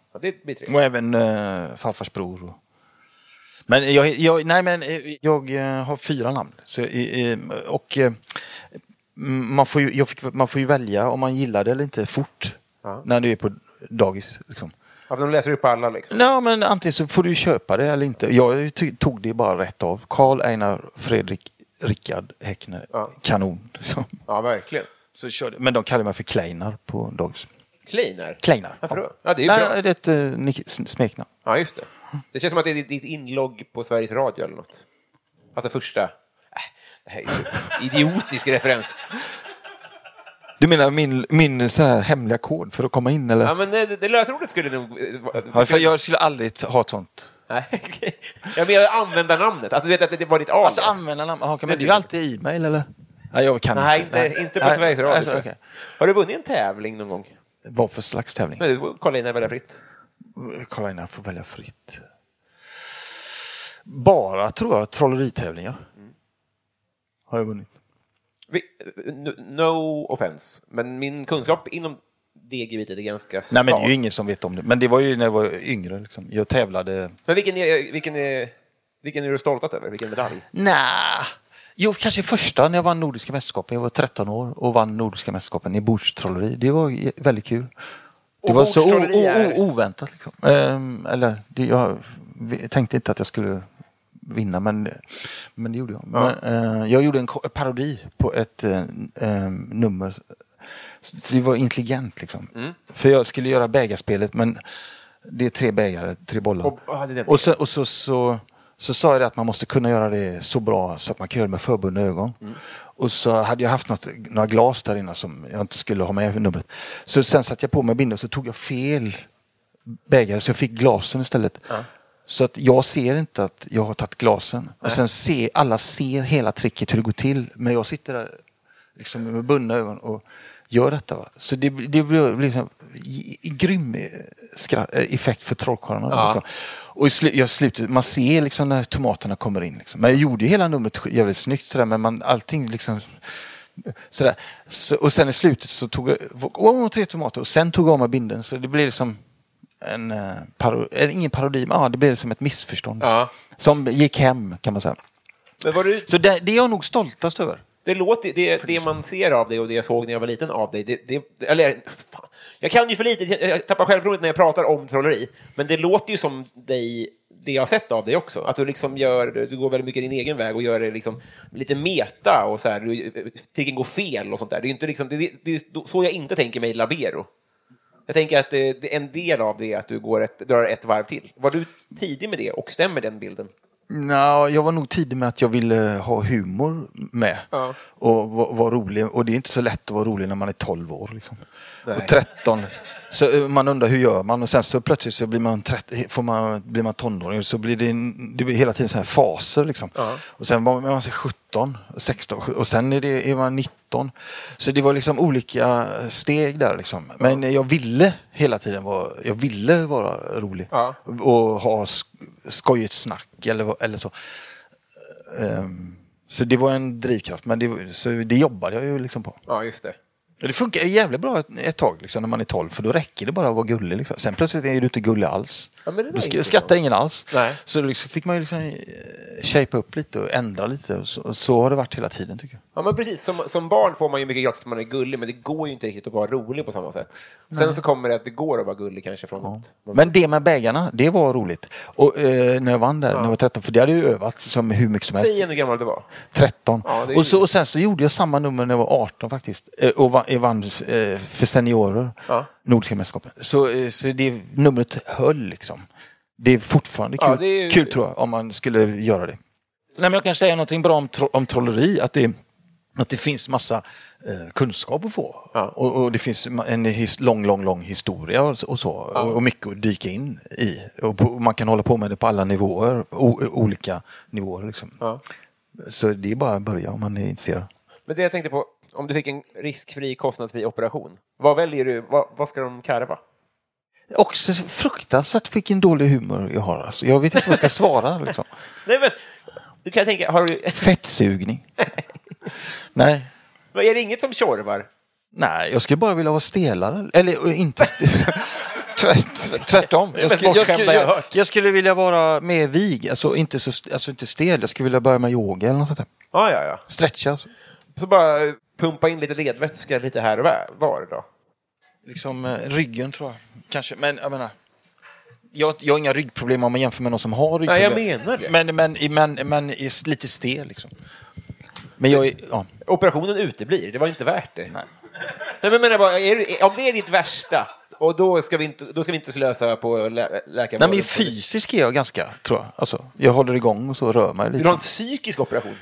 Ja, det blir trevligt. Och även eh, farfars bror. Och... Men jag, jag, nej, men eh, jag eh, har fyra namn. Så, och man, får ju, jag fick, man får ju välja om man gillar det eller inte fort. Ja. När du är på dagis. Liksom. Ja, de läser upp alla liksom. Nej, men antingen så får du köpa det eller inte. Jag tog det bara rätt av. Karl, Einar, Fredrik, Rickard, Häckner. Ja. Kanon. Så, Ja, verkligen. så körde, men de kallar mig för Kleinar på dagis. Kleiner? Kleinar. Varför då? Ja, det är ju bra. det är ett nick- smeknamn. Ja, just det. Det känns som att det är ditt- inlogg på Sveriges Radio eller något. Alltså första... Äh, det här är ju idiotisk referens. Du menar min, min sån här hemliga kod för att komma in eller? Ja, men det, det lösenordet skulle nog... eh, Ja, för jag skulle aldrig ha ett sånt. Nej, okej. Jag menar användarnamnet. Att du vet att det var ditt alias. Alltså användarnamn, okay, men det är ju alltid e-mail eller? Nej, jag kan Nej, inte, inte på Nej, Sveriges Radio. Alltså, okay. Har du vunnit en tävling någon gång? Vad för slags tävling? Får kolla in välja fritt. Kolla in, får välja fritt. Bara, tror jag, trolleritävlingar. Har jag vunnit. Vi, no, offense, men min kunskap inom det gebitet är ganska svag. Nej, men det är ju ingen som vet om det. Men det var ju när jag var yngre. Liksom. Jag tävlade... Men vilken är, vilken är, vilken är du stoltast över? Vilken medalj? Nej. Jo, kanske första när jag vann Nordiska mästerskapen. Jag var 13 år och vann Nordiska mästerskapen i bordstrolleri. Det var väldigt kul. Det Och var så är- oväntat. Liksom. Ehm, eller, det, jag tänkte inte att jag skulle vinna, men, men det gjorde jag. Men, eh, jag gjorde en parodi på ett eh, eh, nummer. Så det var intelligent liksom. Mm. För jag skulle göra bägarspelet, men det är tre bägare, tre bollar. Och-. Och, så, och så, så, så sa jag att man måste kunna göra det så bra så att man kan göra det med förbundna ögon. Mm. Och så hade jag haft något, några glas där inne som jag inte skulle ha med i numret. Så sen satte jag på mig bindeln och så tog jag fel bägare så jag fick glasen istället. Så att jag ser inte att jag har tagit glasen. Och sen ser alla ser hela tricket hur det går till. Men jag sitter där liksom med bundna ögon och gör detta. Va? Så det, det blir liksom grym eh, eh, effekt för trollkarlarna. Ja. Liksom. Och i jag slutet, man ser liksom när tomaterna kommer in. Liksom. Men jag gjorde hela numret jävligt snyggt sådär, men man, allting liksom sådär. Så, och sen i slutet så tog jag åh, tre tomater och sen tog jag av mig binden så det blev liksom en eh, paro, eller ingen parodi, men ja, det blev som ett missförstånd. Ja. Som gick hem kan man säga. Du, Så det, det är jag nog stoltast över. Det, låter, det, det man ser av dig och det jag såg när jag var liten av dig, det, det, eller fan, jag kan ju för lite, jag- tappar självförtroendet när jag pratar om trolleri, men det låter ju som dig, det jag har sett av dig också. Att du liksom gör, du går väldigt mycket din egen väg och gör det liksom lite meta och så här, tricken går fel och sånt där. Det är inte liksom, det, det, så jag inte tänker mig Labero. Jag tänker att en del av det är att du går ett, drar ett varv till. Var du tidig med det och stämmer den bilden? Nå, jag var nog tidig med att jag ville ha humor med. Ja. Och vara vara rolig. Och det är inte så lätt att vara rolig när man är 12 år. Liksom. Och 13. Så eh, man undrar hur gör man? Och sen så plötsligt så blir man, 30, får man, blir man tonåring. Så blir det, en- det blir hela tiden så här faser. Liksom. Och sen var man sig 17, 16 och sen är, det, är man 19. Så det var liksom olika steg där. Liksom. Men jag ville hela tiden vara, jag ville vara rolig. Ja. Och ha sk- skojigt snack eller, eller så. Ehm, så det var en drivkraft, men det, så det jobbade jag ju liksom på. Ja, just det. Det funkar jävligt bra ett, ett tag liksom, när man är 12, för då räcker det bara att vara gullig. Liksom. Sen plötsligt är du inte gullig alls. Ja, men det då är sk- intressant. skrattar ingen alls. Nej. Så liksom fick man ju liksom eh, shapea upp lite och ändra lite. Och så, och så har det varit hela tiden tycker jag. Ja, men precis. Som, som barn får man ju mycket gratis för man är gullig, men det går ju inte riktigt att vara rolig på samma sätt. Sen så kommer det att det går att vara gullig kanske från något. Men det med bägarna, det var roligt. Och eh, när jag vann där, när jag var 13, för det hade jag övat som hur mycket som helst. Säg igen hur gammal du var. 13. Ja, och, så, och sen så gjorde jag samma nummer när jag var 18 faktiskt. Eh, Och vann eh, för seniorer, Ja. Nordiska mästerskapen. Så, eh, så det numret höll liksom. Det är fortfarande kul, Ja, det är kul tror jag, om man skulle göra det. Nej, men jag kan säga någonting bra om, tro, om trolleri, att det, att det finns massa eh, kunskap att få. Ja. Och, och det finns en his, lång, lång, lång historia och, så- och så. Och, och mycket att dyka in i. Och, man kan hålla på med det på alla nivåer, o, olika nivåer. Liksom. Ja. Så det är bara att börja om man är intresserad. Men det jag tänkte på, om du fick en riskfri, kostnadsfri operation, vad väljer du? Vad, vad ska de karva? Också fruktansvärt vilken dålig humor jag har. Alltså. Jag vet inte vad jag ska svara. Liksom. Nej, men, du kan tänka, har du, Fettsugning. Nej. vad är det inget som tjorvar? Nej, jag skulle bara vilja vara stelare. Eller inte Tvärt, tvärtom. Jag skulle, jag, skulle, jag jag, skulle vilja vara mer vig, alltså inte, så, alltså inte stel. Jag skulle vilja börja med yoga eller något sånt där. Ja, ja, ja. Stretcha. alltså. Så bara pumpa in lite ledvätska lite här och var, då. Liksom eh, ryggen tror jag. Kanske, men jag menar. Jag, jag har inga ryggproblem om man jämför med någon som har Nej, ryggproblem. jag menar det. Men, men, men, men är lite stel liksom. Men jag är, ja. Operationen uteblir, det var inte värt det. Nej. Nej, men jag menar bara, är det, om det är ditt värsta, och då ska vi inte, då ska vi inte slösa på lä läkarvården. Nej men fysisk är jag ganska, tror jag. Alltså, jag håller igång och så rör mig Vill lite. du ha en psykisk operation?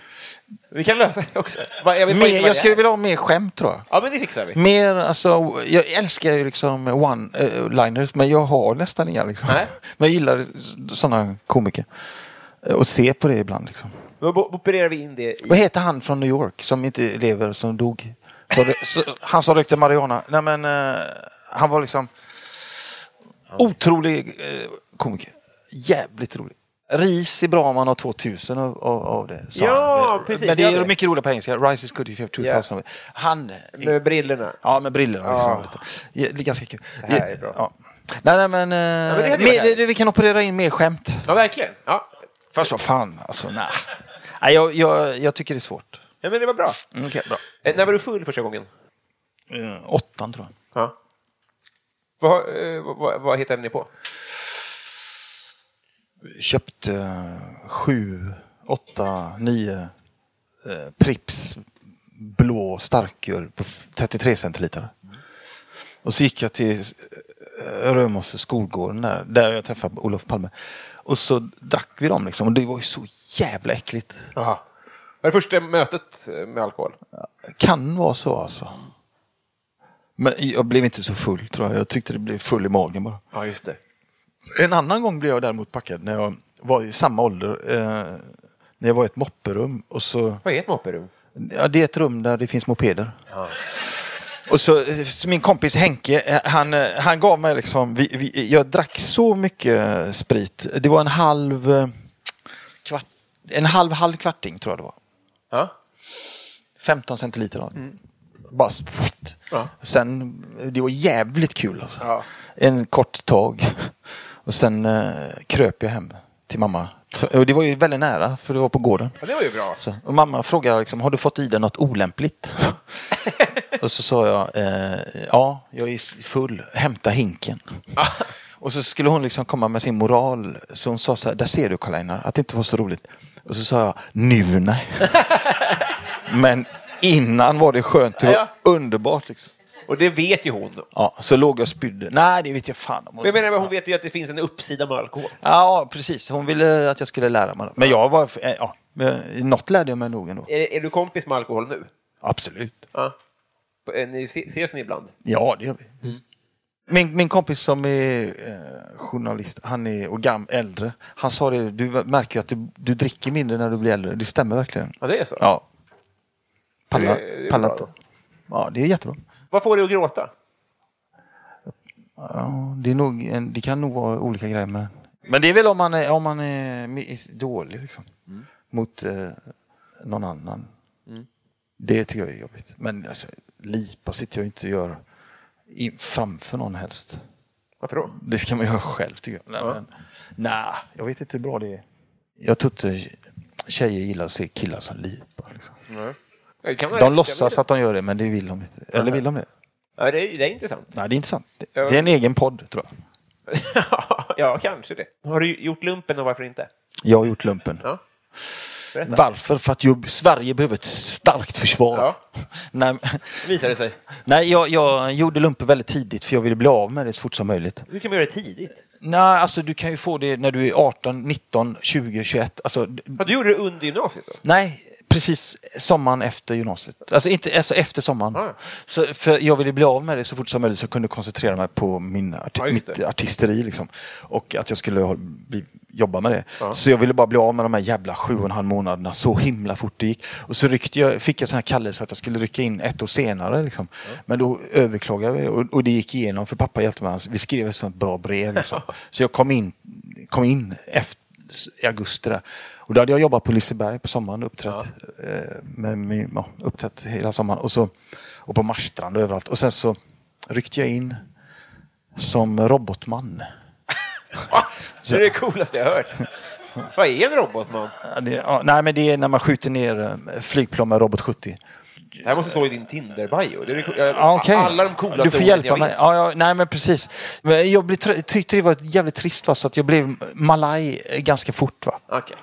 Vi kan lösa det också. Jag, vet Mer, inte jag skulle vilja ha mer skämt tror jag. Ja, men det fixar vi. Mer, alltså, jag älskar ju liksom one-liners, men jag har nästan inga. Liksom. Nej. Men jag gillar sådana komiker. Eh, Och se på det ibland. Liksom. Då opererar vi in det i... Vad heter han från New York som inte lever, som dog? Så, så, han som rökte marijuana. Nej men, eh, han var liksom otrolig eh, komiker. Jävligt rolig. Ris är bra om man har 2000 av, av, av det. sa Ja, han. precis, Men det jag är vet. mycket roligt på engelska. Rice is good if you have 2000 of it. Han... Med brillorna. Ja, med brillorna. Ja. Liksom. Ja, Det är ganska kul. Det här är bra. Ja. Nej, nej, men... eh, men det hade varit mer, vi kan operera in mer skämt. Ja, verkligen. Ja. Fast vad fan, alltså nej. nej jag, jag, jag tycker det är svårt. ja, men det var bra. Mm, Okej, bra. Eh, när var du full första gången? Mm, åttan tror jag. Ja. Vad, eh, vad, vad, vad hittade ni på? Köpte eh, sju, åtta, nio eh, Prips blå starköl på f- 33 centiliter. Och så gick jag till eh, Römosse skolgården där, där jag träffade Olof Palme. Och så drack vi dem liksom och det var ju så jävla äckligt. Aha. Var det första mötet med alkohol? Kan vara så alltså. Men jag blev inte så full tror jag. Jag tyckte det blev full i magen bara. Ja, just det. En annan gång blev jag däremot packad när jag var i samma ålder. Eh, när jag var i ett mopperum och så... Vad är ett mopperum? Ja, det är ett rum där det finns mopeder. Och så, så min kompis Henke, eh, han, eh, han gav mig liksom, vi, vi, jag drack så mycket sprit. Det var en halv eh, kvart, en halv, halv kvarting tror jag det var. Ja. 15 centiliter. Mm. Bara. Ja. Sen, det var jävligt kul. Alltså. Ja. En kort tag. Och sen eh, kröp jag hem till mamma. Och det var ju väldigt nära, för det var på gården. ja, det var ju bra. Så, och mamma frågade liksom, har du fått i dig något olämpligt? och så sa jag, eh, ja, jag är full, hämta hinken. och så skulle hon liksom komma med sin moral, så hon sa så här, där ser du karl att det inte var så roligt. Och så sa jag, nu nej. Men innan var det skönt, det var Ja. underbart liksom. Och det vet ju hon. Ja, så låg jag och spydde. Nej, det vet jag fan om. Men jag menar, hon vet ju att det finns en uppsida med alkohol. Ja, precis. Hon ville att jag skulle lära mig. Men jag var, eh, ja, men något lärde jag mig nog ändå. Är, är du kompis med alkohol nu? Absolut. Ja. Eh, Ni se- ses ni ibland? Ja, det gör vi. Min, min kompis som är eh, journalist, han är och gam, äldre, han sa det, du märker ju att du, du dricker mindre när du blir äldre. Det stämmer verkligen. Ja, det är så? Ja. Pallar, Det- pallar inte. Ja, det är jättebra. Vad får dig att gråta? Ja, det, är nog en, det kan nog vara olika grejer. Men, men det är väl om man är, om man är mi- dålig liksom. Mot eh, någon annan. Det tycker jag är jobbigt. Men alltså, lipa sitter jag inte och gör i, framför någon helst. Varför då? Det ska man göra själv tycker jag. Nej, Ja. men, nej, jag vet inte hur bra det är. Jag tror inte tjejer gillar att se killar som lipar. Liksom. Kan man- De låtsas att de gör det, men det vill de inte. Eller vill de det? Ja, det är, det är intressant. Nej, det är inte sant. Det, det är en egen podd, tror jag. ja, kanske det. Har du gjort lumpen och varför inte? Jag har gjort lumpen. Ja. Berätta. Varför? För att ju, Sverige behöver ett starkt försvar. Ja. Nej, Visar det sig. nej jag, jag gjorde lumpen väldigt tidigt för jag ville bli av med det så fort som möjligt. Hur kan man göra det tidigt? Nej, alltså du kan ju få det när du är 18, 19, 20, 21. Alltså, Ja, du gjorde det under gymnasiet då? nej, precis sommaren efter gymnasiet. Alltså, inte, alltså efter sommaren. Ja. Så, för jag ville bli av med det så fort som möjligt så jag kunde koncentrera mig på min arti- just mitt artisteri. Liksom. Och att jag skulle bli, jobba med det. Ja. Så jag ville bara bli av med de här jävla sju och en halv månaderna så himla fort det gick. Och så ryckte jag, fick jag sån här kallelse att jag skulle rycka in ett år senare. Liksom. Men då överklagade det och, och det gick igenom för pappa hjälpte mig. Vi skrev ett sånt bra brev. Liksom. Så jag kom in, kom in efter, i augusti där. Och då hade jag jobbat på Liseberg på sommaren uppträtt, eh, med, min- ja, uppträtt hela sommaren. Och, så, och på Marstrand och överallt. Och sen så ryckte jag in som robotman. Det är det coolaste jag hört. Vad är en robotman? Ja, ja, nej, men det är när man skjuter ner eh, flygplan med Robot 70. Det här måste stå i din Tinder-bio. Ja, okej. Alla de coolaste Du får hjälpa jag mig. Ja, ja, nej, men precis. Men jag blev, tyckte det var jävligt trist va, så att jag blev malaj eh, ganska fort. Va? Okej.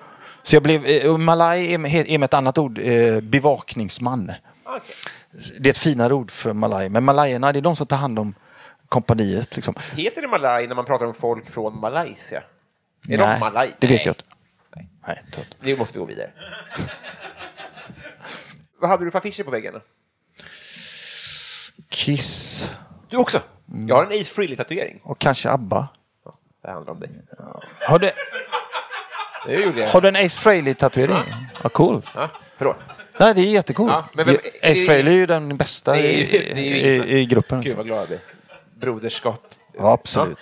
Så jag blev, eh, malaj är med, är med ett annat ord, eh, bevakningsman. Okej. Det är ett finare ord för malaj. Men malajerna, det är de som tar hand om kompaniet. Liksom. Heter det malaj när man pratar om folk från Malaysia? Är Nej, de malaj? det vet Nej. jag inte. Nej. Nej. Vi måste gå vidare. Vad hade du för affischer på väggarna? Kiss Du också? Mm. Jag har en Ace Frehley-tatuering. och kanske ABBA. Det handlar om dig. Har du, Det gjorde jag. har du en Ace Frehley-tatuering? Vad cool. Ja, förlåt. Nej, det är jättecool. Ja, men vem- Ace Frehley är ju den bästa Det är i, det är ju i, inget i, i gruppen. Gud vad glad jag blir. Broderskap. Ja, absolut.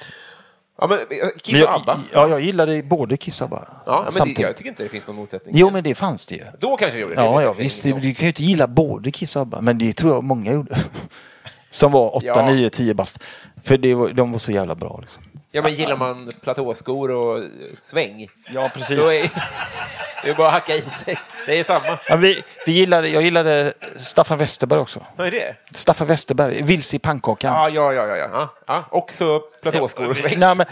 Ja, men eh, Kiss Men och jag, ABBA. ja, jag gillade både Kiss och ABBA. Ja, men det, jag tycker inte det finns någon motsättning. Jo, men det fanns det ju. Då kanske jag gjorde det. Ja, ja visst. Du om. kan ju inte gilla både Kiss och ABBA, men det tror jag många gjorde. Som var 8, Ja. 9, 10 bast. För det var, de var så jävla bra. Liksom. Ja, men gillar man platåskor och eh, sväng, Ja, precis. då är det är bara att hacka i sig. Det är samma. Ja, vi, vi gillade, jag gillade Staffan Westerberg också. Vad är det? Staffan Westerberg, Vilse i pannkakan. Ja, ja, ja, ja. ja. ja. ja. Också platåskor och sväng. Nej, men,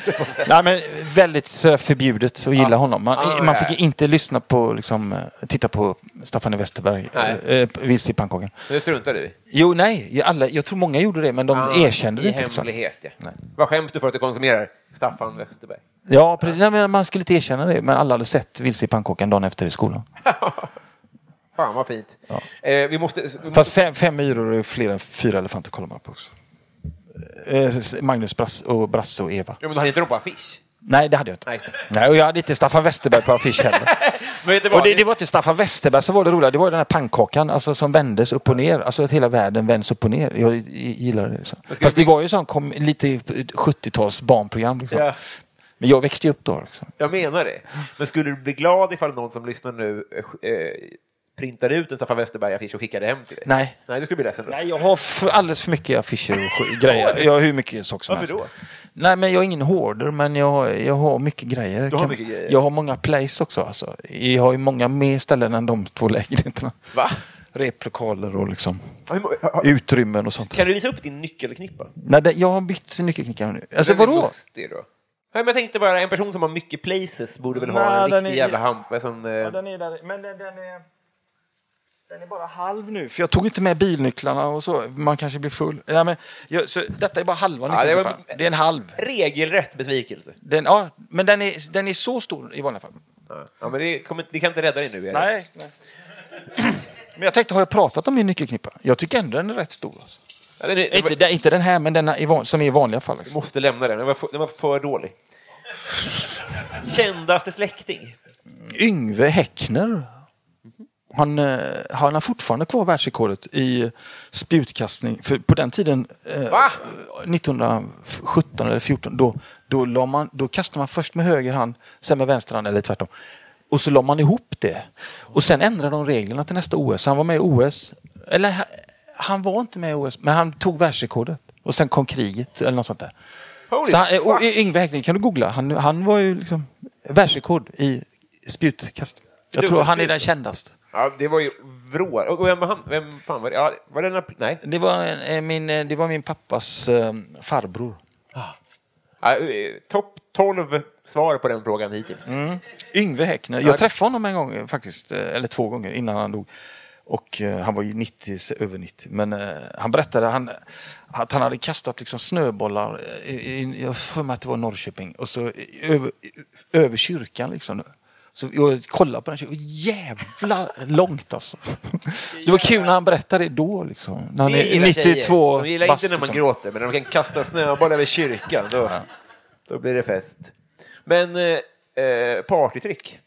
nej, men väldigt sådär förbjudet att gilla honom. Man, Ja, man ja. fick inte lyssna på, liksom, eh, titta på Staffan Westerberg, Nej. äh, Vilse i pannkakan. Det struntar du i. Jo, nej, alla, jag tror många gjorde det, men de Ja, erkände det I inte. Liksom. hemlighet, ja. Nej. Vad skäms du för att du konsumerar Staffan Westerberg? Ja, precis. Nej, men man skulle inte erkänna det, men alla hade sett Vilse i pannkakan dagen efter i skolan. Fan vad fint. Eh, vi måste... Vi måste Fast fem, fem myror är fler än fyra elefanter kollar man på också. Eh, Magnus Brass och Brasse och Eva. ja, men du hade inte dem på affisch? Nej, det hade jag inte. Nej, Nej, och jag hade inte Staffan Westerberg på affisch heller. Du vad? och det, det var inte Staffan Westerberg som var det roliga, det var den här pannkakan alltså, som vändes upp och ner. Alltså att hela världen vänds upp och ner. Jag gillar det. Så. ska Fast det var ju sån kom, lite 70-tals barnprogram. Liksom. Ja. Men jag växte ju upp då. Liksom. Jag menar det. Men skulle du bli glad ifall någon som lyssnar nu eh, eh, printar ut en Staffan Westerberg-affisch och skickar det hem till dig? Nej. Nej, du skulle bli ledsen då. Nej, jag har alldeles för mycket affischer och grejer. Jag har hur mycket saker som Varför helst. då? Nej, men jag är ingen hoarder, men jag, har- jag har mycket grejer. Du har Kan- mycket grejer. Jag har många plays också. Alltså. Jag har ju många mer ställen än de två lägenheterna. Va? Replokaler och liksom Har- har- har- utrymmen och sånt. Kan du visa upp din nyckelknippa? Nej, det, jag har bytt nyckelknickare nu. Alltså vadå? lustig då. Nej, men jag tänkte bara, en person som har mycket places borde väl ha Nej, en den riktig är- jävla hampa som... Eh, den är där, men den, den, är... Den är bara halv nu, för jag tog inte med bilnycklarna och så. Man kanske blir full. Nej, men, jag, så detta är bara halva Ja, det var- det, är en halv. regelrätt besvikelse. Den, ja, men den är, den är så stor i vanliga fall. Ja, men det, kommer, det kan inte rädda dig nu. eller? Nej. nej. Men jag tänkte, har jag pratat om min nyckelknippa? Jag tycker ändå den är rätt stor. Alltså. Ja, den är, Inte, den- inte den här, men den är som är i vanliga fall. Du Liksom. måste lämna den, den var för, den var för dålig. Kändaste släkting? Yngve Häckner. Han, eh, han har fortfarande kvar världsrekordet i spjutkastning. För på den tiden, eh, Va? 1917 eller 14, då, då, la man, då kastade man först med höger hand, sen med vänster hand eller tvärtom. Och så la man ihop det. Och sen ändrade de reglerna till nästa OS. Han var med i OS. Eller ha- han var inte med i OS, men han tog världsrekordet. Och sen kom kriget eller något sånt där. Holy Så han, eh, och. Yngve Häckner kan du googla. Han, han var ju liksom världsrekord i spjutkast. Jag tror han är den kändaste. Ja, det var ju vrå. Och vem var han? Vem fan var det? Ja, var det Nej. Det var, eh, min, eh, det var min pappas eh, farbror. Ja, eh, Topp 12 svar på den frågan hittills. Yngve Häckner. Ja. Jag träffade honom en gång faktiskt, eller två gånger innan han dog. Och eh, han var ju 90, så över 90. Men eh, han berättade han, att han hade kastat liksom snöbollar, i, i, jag har för mig att det var Norrköping, och så över, över kyrkan liksom. Så jag kollade på den kyrkan, jävla långt alltså. Det var kul när han berättade det då liksom. När han Det är gillar 92 tjejer. De gillar bast, inte när man liksom. gråter, men när de kan kasta snöboll över kyrkan, då, då blir det fest. Men eh, eh, partytrick?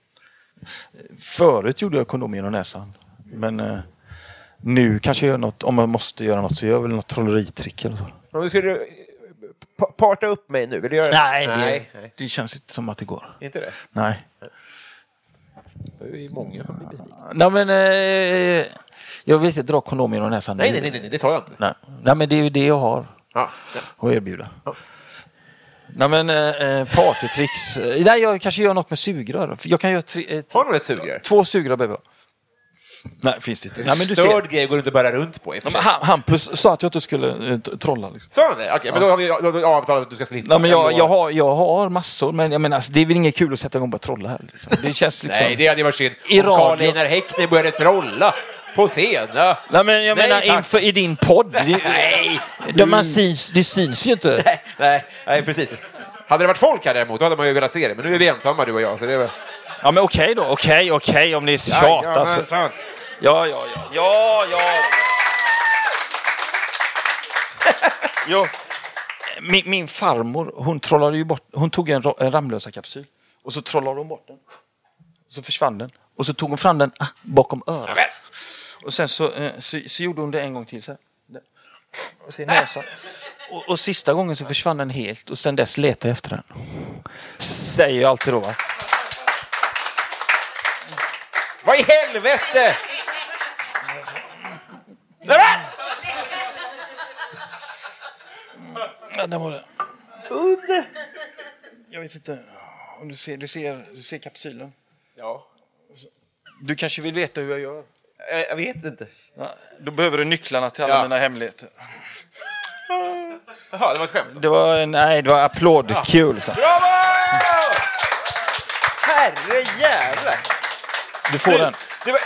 Förut gjorde jag kondom genom näsan. Men eh, nu kanske jag gör något, om jag måste göra något så gör jag väl något trolleritrick eller så. Om du skulle eh, pa- parta upp mig nu, vill du göra Nej, Nej, det, nej. det känns inte som att det går. Inte det? Nej. Det är många som blir besvikna. Nej men eh, jag vill inte dra kondom genom näsan Nej, nu. nej, nej, nej, det tar jag inte. nej. Nej men det är ju det jag har Ja. ja. att erbjuda. Nej men eh, partytricks. Eh, Nej jag kanske gör något med sugrör. Jag kan göra tre, eh, Har du ett sugrör? två sugrör behöver jag. Nej finns det inte. Nej, men du ser. Störd grej går du inte bara runt på. Ja, men. Han, Hampus sa att jag inte skulle eh, trolla. Liksom. Sa han det? Okej, men då har vi då har vi avtalat att du ska slippa. Nej, men jag, jag, har, jag har massor, men jag menar, alltså, det är väl inget kul att sätta igång och börja trolla här. Liksom. Det känns liksom... Nej, det hade varit synd. I Om radio. Karl-Einar Häckner började trolla på scen. Ja. Nej, men jag Nej, menar tack. inför i din podd. Det, Nej. det, man syns, det syns ju inte. Nej, nej, nej, precis. Hade det varit folk här däremot, då hade man ju velat se det. Men nu är vi ensamma, du och jag. Så det är väl... Ja men okej då, okej, okej om ni tjatar. så. Jajamensan. Ja, ja, ja. Ja, ja. ja. Min, min farmor, hon trollade ju bort, hon tog en, en Ramlösa-kapsyl och så trollade hon bort den. Så försvann den. Och så tog hon fram den ah, bakom örat. Och sen så, eh, så, så gjorde hon det en gång till. Så här. Och så i näsan. Och, och sista gången så försvann den helt och sen dess letar jag efter den. Säger jag alltid då va. Vad i helvete! Nämen! Ja, där var det. Udde. Jag vet inte. Om du ser, du ser, du ser kapsylen. Ja. Du kanske vill veta hur jag gör? Eh, Jag vet inte. Ja, då behöver du nycklarna till alla Ja. mina hemligheter. Jaha, det var ett skämt. då. Det var nej, det var applådkul. liksom. Bravo! Herre jävlar! Du får den. Det var,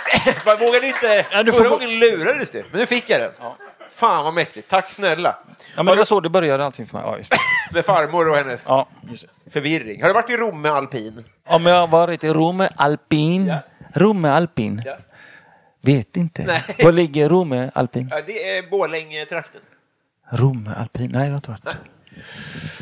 man vågade inte... Ja, du får Förra gången lurades du, men nu fick jag den. Fan vad mäktigt. Tack snälla. Ja, men det var så det började allting för mig. Ja, just det. Med farmor och hennes Ja, just det. förvirring. Har du varit i Rom med alpin? Om jag har varit i Rome Alpin. Rome Alpin. Ja. Vet inte. Nej. Var ligger Romme alpin? Ja, det är Borlänge-trakten. Romme alpin? Nej, det har inte varit.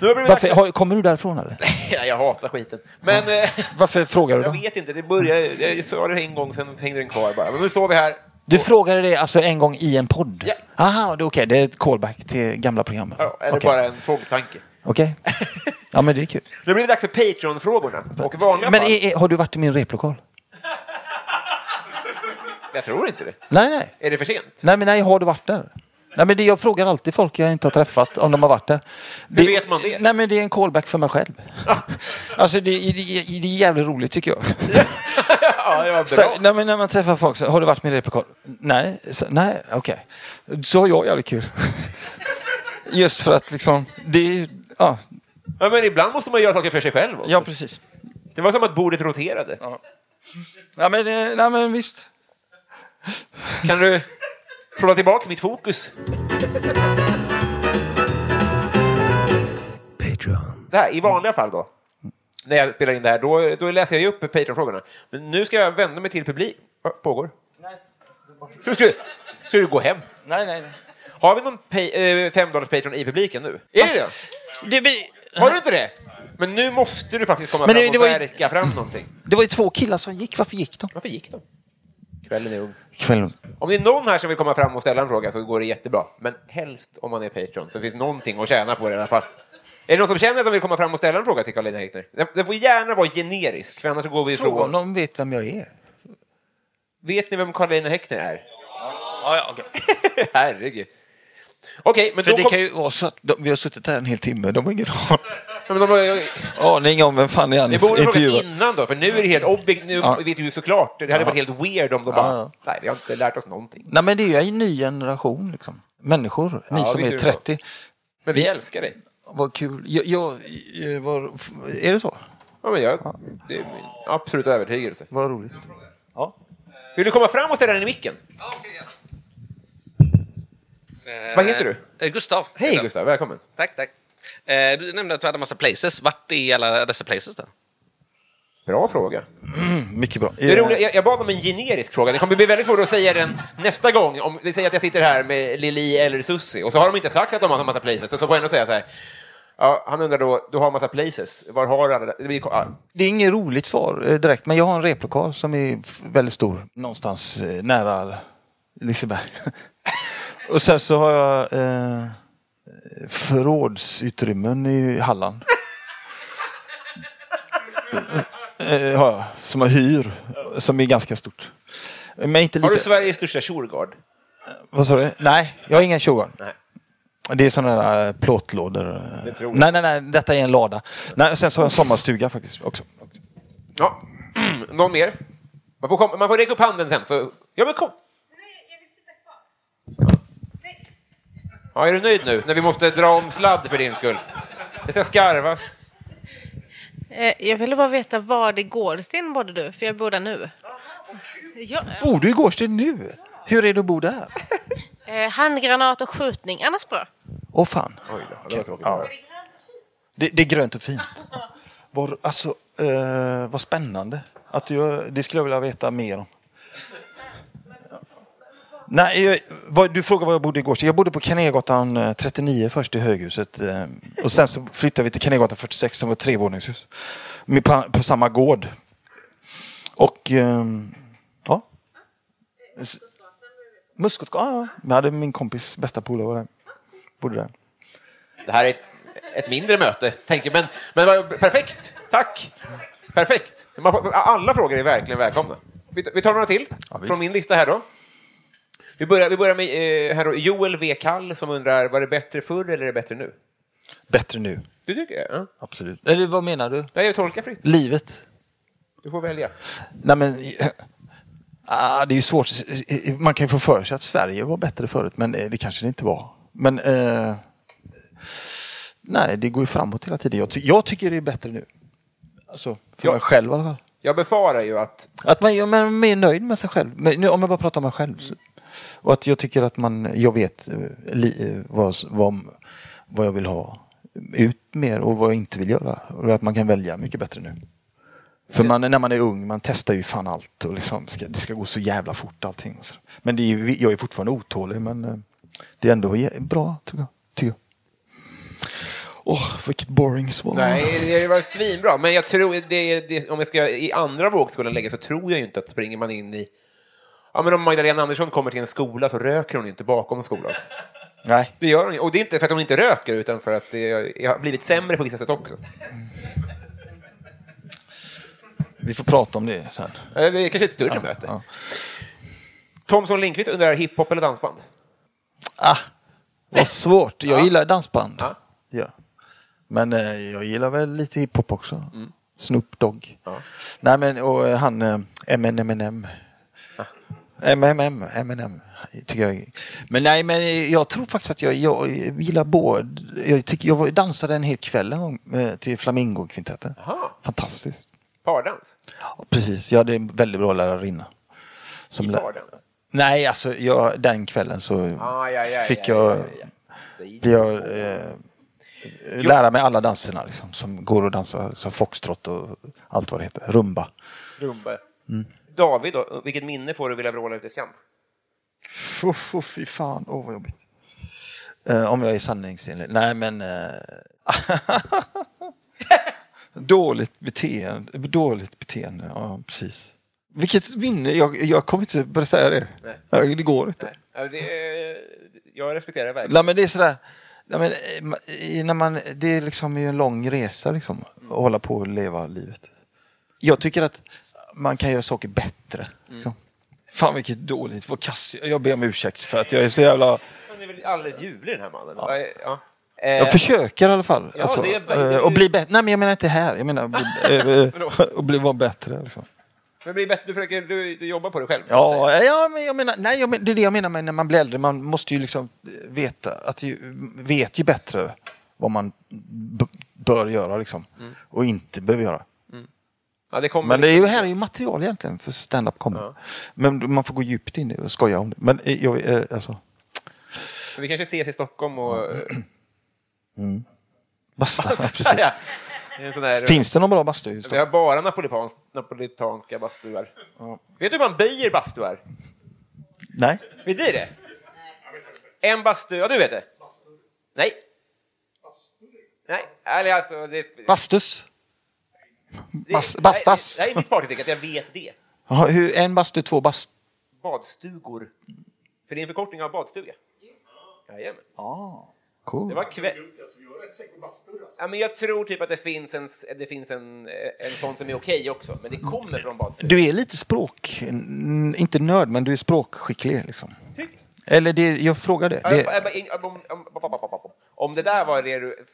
Varför, har, kommer du därifrån eller? jag hatar skiten. Men eh, Varför frågar du jag då? vet inte, det började, jag sa det en gång, sen hängde den kvar bara. Men nu står vi här. Du frågade det alltså en gång i en podd? Ja. Aha, det är okej. Det är ett callback till gamla programmet. Ja, eller Okej. bara en tvångstanke. Okej. Ja, men det är kul. Nu blir det dags för Patreon-frågorna. Och i vanliga Men är, är, har du varit i min replokal? Jag tror inte det. Nej, nej. Är det för sent? Nej, men nej, har du varit där? Nej, men det, jag frågar alltid folk jag inte har träffat om de har varit där. Hur vet man det? Nej, men det är en callback för mig själv. alltså, det, det, det, det är jävligt roligt tycker jag. Ja, det var Så, bra. nej, men när man träffar folk så har du varit med i replokal? Nej, så, nej, okej. Så har jag jävligt kul. Just för att liksom, det ja, Ja, men ibland måste man göra saker för sig själv också. ja precis. Det var som att bordet roterade. Ja, men, det- nej, men visst. Kan du trolla tillbaka mitt fokus? Patreon. Så här, I vanliga fall då, när jag spelar in det här, då, då läser jag ju upp Patreon-frågorna. Men nu ska jag vända mig till publik. Vad pågår? Så ska, ska du gå hem? Nej, nej, nej. Har vi någon pay, eh, fem dollars Patreon i publiken nu? Är det det? Det, blir- Har du inte det? Men nu måste du faktiskt komma Men fram det- och det var ju- verka fram någonting. det var ju två killar som gick. Varför gick de? Varför gick de? Kvällen är ung. Kvällen. Om det är någon här som vill komma fram och ställa en fråga så går det jättebra. Men helst om man är Patreon så finns någonting att tjäna på det i alla fall. Är det någon som känner att de vill komma fram och ställa en fråga till Karolina Häckner? Det- Det får gärna vara generisk, för annars så går vi Fråga om ifrån. de vet vem jag är. Vet ni vem Karolina Häckner är? Ja, ja, okej. Herregud. Okej, men För då det kom... kan ju vara så att de, vi har suttit här en hel timme. De har ingen aning. men de... Ni aning om vem fan är han borde frågat intervjuar. innan då, för nu är det helt objektivt. Nu Ja. vet vi ju såklart. Det hade varit helt weird om de bara... Ja, Nej, vi har inte lärt oss någonting. Nej, men det är ju en ny generation. Liksom. Människor, ni Ja, som är är det så. 30. Men vi älskar dig. Vad kul. Jag, jag, jag, var, är det så? Ja, men jag... Det är min absoluta övertygelse. Vad roligt. Ja. Vill du komma fram och ställa den i micken? Vad heter du? Eh, Gustav. Hej. Gustav, välkommen. Tack, tack. Eh, Du nämnde att du hade massa places. Vart är alla dessa places då? Bra fråga. Mycket bra. Det är roligt, jag, jag bad om en generisk fråga. Det kommer bli väldigt svårt att säga den nästa gång. Om vi säger att jag sitter här med Lili eller Sussi och så har de inte sagt att de har en massa places. Så får jag ändå säga så här. Ja, han undrar då, du har en massa places. Var har du alla? Det blir, ja. Det är inget roligt svar eh, direkt, men jag har en replokal som är väldigt stor. Någonstans eh, nära Liseberg. Och sen så har jag eh, förrådsutrymmen i Halland. eh, har jag, som jag hyr, som är ganska stort. Men inte Har lika... du Sveriges största Shurgard? Vad sa du? Nej, jag har ingen. Nej. Det är sådana där eh, plåtlådor. Jag. Nej, nej, nej, detta är en lada. Nej, sen så har jag en sommarstuga faktiskt också. Ja. Någon mer? Man får, komma, man får räcka upp handen sen. Så... Ja, men kom. Ja, är du nöjd nu? När vi måste dra om sladd för din skull. Det ska skarvas. Eh, Jag ville bara veta var det går till bodde du, för jag bor där nu. Ja, Bor du i Gårdsten nu? Hur är det att bo där? eh, handgranat och skjutning, annars bra. Åh fan. Oj det var tråkigt. Ja. Det, det är grönt och fint. Var, alltså, eh, vad spännande. Att du det skulle jag vilja veta mer om. Nej, vad, du frågar var jag bodde i Gårdsten. Jag bodde på Kanégatan eh, 39 först i höghuset. Eh, och sen så flyttade vi till Kanégatan 46 som var ett trevåningshus. På, på samma gård. Och ehm, ja. Muskotgatan, ja. Jag hade min kompis bästa polare var där. Bodde där. Det här är ett, ett mindre möte, tänker men, men perfekt. Tack. Perfekt. Alla frågor är verkligen välkomna. Vi, tar några till visst. från min lista här då. Vi börjar, vi börjar med eh, här då, Joel V. Kall som undrar, var det bättre förr eller är det bättre nu? Bättre nu. Du tycker det? Ja. Absolut. Eller vad menar du? Nej, jag tolkar fritt. Livet. Du får välja. Nej men, ah, det är ju svårt. Man kan ju få för sig att Sverige var bättre förut, men eh, det kanske det inte var. Men eh, nej, det går ju framåt hela tiden. Jag, ty jag tycker det är bättre nu. Alltså, för Ja. mig själv i alla fall. Jag befarar ju att... Att man, man är mer nöjd med sig själv. Men, nu, om jag bara pratar om mig själv. Så, och att jag tycker att man, jag vet eh, li, eh, vad, vad, vad jag vill ha ut mer och vad jag inte vill göra. Och att man kan välja mycket bättre nu. För man, när man är ung, man testar ju fan allt och liksom, ska, det ska gå så jävla fort allting. Och så. Men det är, jag är fortfarande otålig men eh, det är ändå bra tycker jag. Tycker jag. Åh, vilket boring svar. Nej, det var svinbra. Men jag tror, det, det, om jag ska i andra vågskålen lägga så tror jag ju inte att springer man in i... Ja, men om Magdalena Andersson kommer till en skola så röker hon inte bakom skolan. Nej. Det gör hon. Och det är inte för att hon inte röker, utan för att det har blivit sämre på vissa sätt också. Vi får prata om det sen. Eh, Det är kanske ett större möte. ja. Thomson Lindqvist undrar hiphop eller dansband? Ah, vad svårt. Jag Ja. gillar dansband. Ja. Ja. Men eh, jag gillar väl lite hiphop också. Snoop Dogg. Ja. Nej men och eh, han eh, MNMNM. MMM, Eminem. Tycker jag. Men nej men jag tror faktiskt att jag, jag gillar både. Jag, tycker, jag dansade en hel kväll en gång eh, till Flamingo-kvintetten. Fantastiskt. Pardans? Ja, Precis, jag hade en väldigt bra lärarinna. Som I pardans? Nej, alltså jag, den kvällen så Ah, ja, ja, fick ja, jag eh, lära mig alla danserna liksom, som går att dansa, som foxtrot och allt vad det heter, rumba. Rumba. Mm. David, då, vilket minne får du vilja vråla ut i skam? Uff, uff, fy fan, åh vad jobbigt. Eh, om jag är sanningsenlig, nej men eh, dåligt beteende, dåligt beteende, ja precis. Vilket minne, jag, jag kommer inte börja säga det. Nej. Det går inte. Ja, det är, jag respekterar det verkligen. Nej, men det är sådär, nej, men, eh, när man, det är liksom en lång resa liksom, att hålla på och leva livet. Jag tycker att man kan göra saker bättre. Liksom. Fan vilket dåligt, vad kass jag ber om ursäkt för att jag är så jävla... Han är väl alldeles ljuvlig den här mannen. Ja. Ja. Jag Eh, försöker i alla fall. Ja, alltså, det är- det eh, och bli bättre. Nej men jag menar inte här, jag menar bli, eh, och bli, vara bättre. Liksom. men blir bättre, du, försöker, du, du jobbar på det själv? Ja, ja, men jag menar, nej, jag men, det är det jag menar med när man blir äldre. Man måste ju liksom veta, att ju, vet ju bättre vad man bör göra liksom. Och inte behöver göra. Ja, det kommer Men det är ju, här är ju material egentligen för stand-up comedy. Ja. Men man får gå djupt in i det och skoja om det. Men eh, jag, eh, alltså, Vi kanske ses i Stockholm och... basta. precis. ja. En sån där, Finns det någon bra bastu i Vi Stockholm? har bara napolitans, napolitanska bastuar. Vet du hur man böjer bastuar? Nej? Vet du det? En bastu, ja du vet det? Nej. Nej, eller alltså... Det, Bastus? Bas- bastas? Det, det, det här är mitt partytrick, att jag vet det. Jaha, hur, en bastu, två bast... Badstugor. För det är en förkortning av badstuga. Jajamän. Cool. Det var kväll. Ja, men jag tror typ att det finns en, det finns en, en sån som är okej också, men det kommer från badstugan. Du är lite språk... Inte nörd, men du är språkskicklig. Liksom. Eller det, jag frågar det. Om, det där var det du...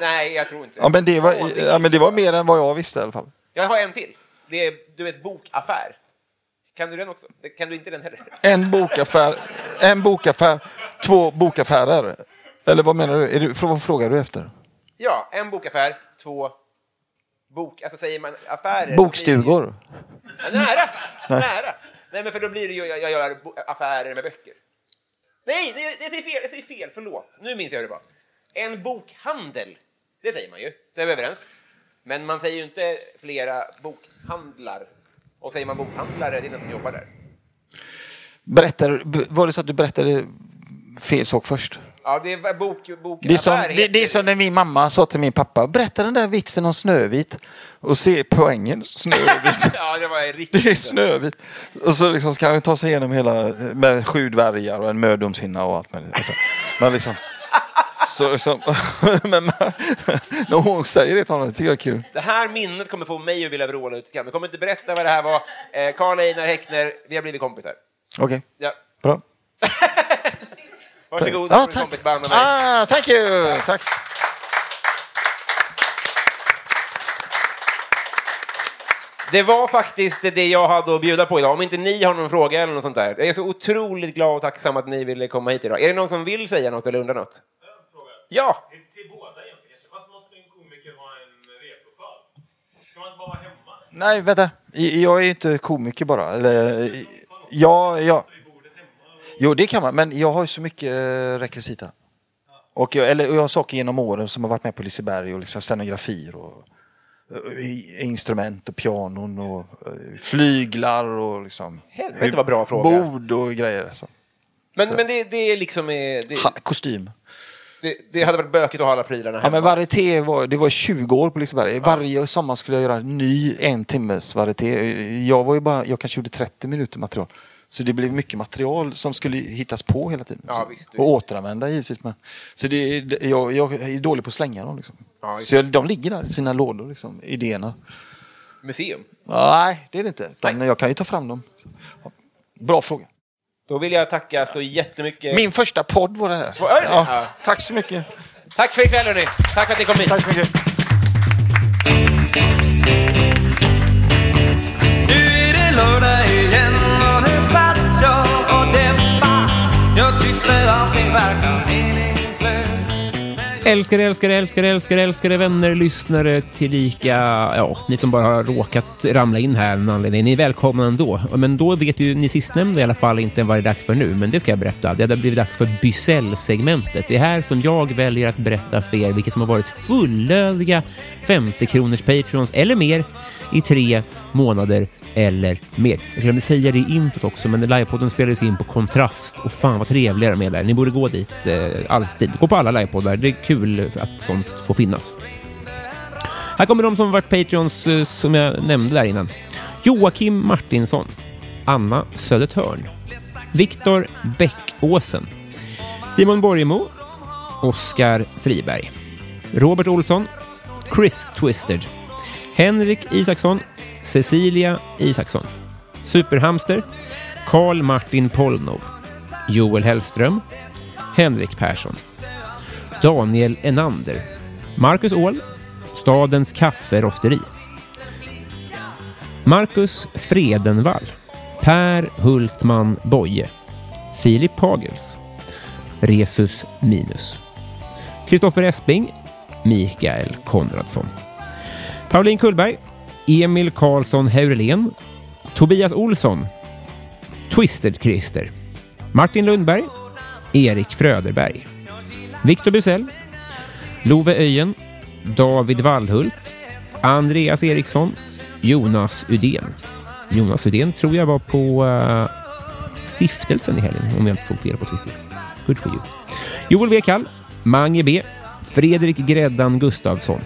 Nej, jag tror inte ja, men det var, ja, men det var mer än vad jag visste i alla fall. Jag har en till. Det är, du vet, bokaffär. Kan du den också? Kan du inte den heller? En bokaffär, en bokaffär, två bokaffärer. Eller vad menar du? Är du vad frågar du efter? Ja, en bokaffär, två bok... Alltså säger man affärer... Bokstugor? Ja, nära! Nära! Nej, men för då blir det ju, jag, jag gör affärer med böcker. Nej, det, det säger fel, jag säger fel, förlåt. Nu minns jag hur det var. En bokhandel, det säger man ju, det är vi överens. Men man säger ju inte flera bokhandlar. Och säger man bokhandlare, det är den som jobbar där. Berättar, var det så att du berättade fel sak först? Ja, det är bok, bok Det är, som, det, det är som när min mamma sa till min pappa, berätta den där vitsen om Snövit och se poängen Snövit. Ja, det var riktigt. Det är Snövit. Och så liksom ska han ta sig igenom hela med sju dvärgar och en mödomshinna och allt möjligt. Alltså, men liksom, så liksom, men när hon säger det till honom, det tycker jag är kul. Det här minnet kommer få mig att vilja vråla ut. Jag kommer inte berätta vad det här var. Eh, Karl Einar Häckner, vi har blivit kompisar. Okej, Ja. bra. Varsågod, du tack. kompisbanda mig. Ah, thank you! Tack. Det var faktiskt det jag hade att bjuda på idag. Om inte ni har någon fråga eller något sånt där. Jag är så otroligt glad och tacksam att ni ville komma hit idag. Är det någon som vill säga något eller undra något? Ja! Till båda egentligen. Varför måste en komiker ha en replokal? Ska man inte bara vara hemma? Nej, vänta. Jag är ju inte komiker bara. Eller, ja, ja. Jo, det kan man. Men jag har ju så mycket eh, rekvisita. Och jag, eller, jag har saker genom åren som har varit med på Liseberg och liksom scenografier. Och, eh, instrument och pianon och eh, flyglar och liksom Helvete vad bra fråga. bord och grejer. Så. Men, men det, det är liksom... Det, Ha, kostym. Det, det hade varit bökigt att ha alla prylarna Ja, hemma. men varieté var, det var 20 år på Liseberg. Varje sommar skulle jag göra en ny en timmes varieté. Jag var ju bara, jag kanske gjorde 30 minuter material. Så det blev mycket material som skulle hittas på hela tiden. Ja, visst, visst. Och återanvända givetvis. Men. Så det, jag, jag är dålig på att slänga dem. Liksom. Ja, så jag, de ligger där i sina lådor, liksom, idéerna. Museum. Nej, det är det inte. Utan jag kan ju ta fram dem. Ja. Bra fråga. Då vill jag tacka så jättemycket. Min första podd var det här. Ja, Ja. tack så mycket. Tack för ikväll hörni. Tack för att ni kom hit. Tack så mycket. Nu är det lördag igen och nu satt jag och dämpa Jag tyckte allting meningslöst Älskade, älskade, älskade, älskade, älskade vänner, lyssnare, tillika, ja, ni som bara har råkat ramla in här av någon anledning. Ni är välkomna ändå. Men då vet ju ni sistnämnda i alla fall inte vad det är dags för nu, men det ska jag berätta. Det har blivit dags för Bysell-segmentet. Det är här som jag väljer att berätta för er vilka som har varit fullödiga 50 kronors Patreons eller mer i tre månader eller mer. Jag glömde säga det i introt också, men livepodden spelades in på Kontrast och fan vad trevliga de är där. Ni borde gå dit eh, alltid. Gå på alla livepoddar. Det är kul att sånt får finnas. Här kommer de som varit Patreons eh, som jag nämnde där innan. Joakim Martinsson, Anna Södertörn, Viktor Bäckåsen, Simon Borgemo, Oskar Friberg, Robert Olsson, Chris Twisted, Henrik Isaksson, Cecilia Isaksson, Superhamster, Karl Martin Polnov, Joel Hellström, Henrik Persson, Daniel Enander, Marcus Åhl, Stadens kafferosteri, Marcus Fredenvall, Per Hultman Boye, Filip Pagels, Resus Minus, Kristoffer Esping, Mikael Konradsson, Pauline Kullberg, Emil Karlsson Heurlen, Tobias Olsson, Twisted Christer, Martin Lundberg, Erik Fröderberg, Viktor Busell, Love Öjen, David Wallhult, Andreas Eriksson, Jonas Udén. Jonas Udén tror jag var på uh, stiftelsen i helgen, om jag inte såg fel på Twitter. Good for you. Joel W. Kall, Mange B, Fredrik Gräddan Gustafsson,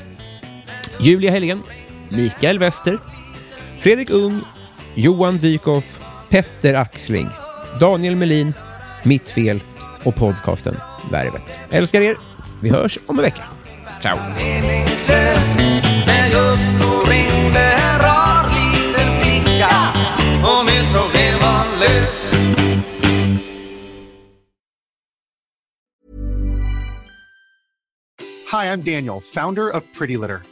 Julia Helén, Mikael Wester, Fredrik Ung, Johan Dykhoff, Petter Axling, Daniel Melin, Mitt Fel och podcasten Värvet. Älskar er. Vi hörs om en vecka. Ciao! Men just då ringde en rar liten flicka Och mitt problem var löst Hi, I'm Daniel, founder of Pretty Litter.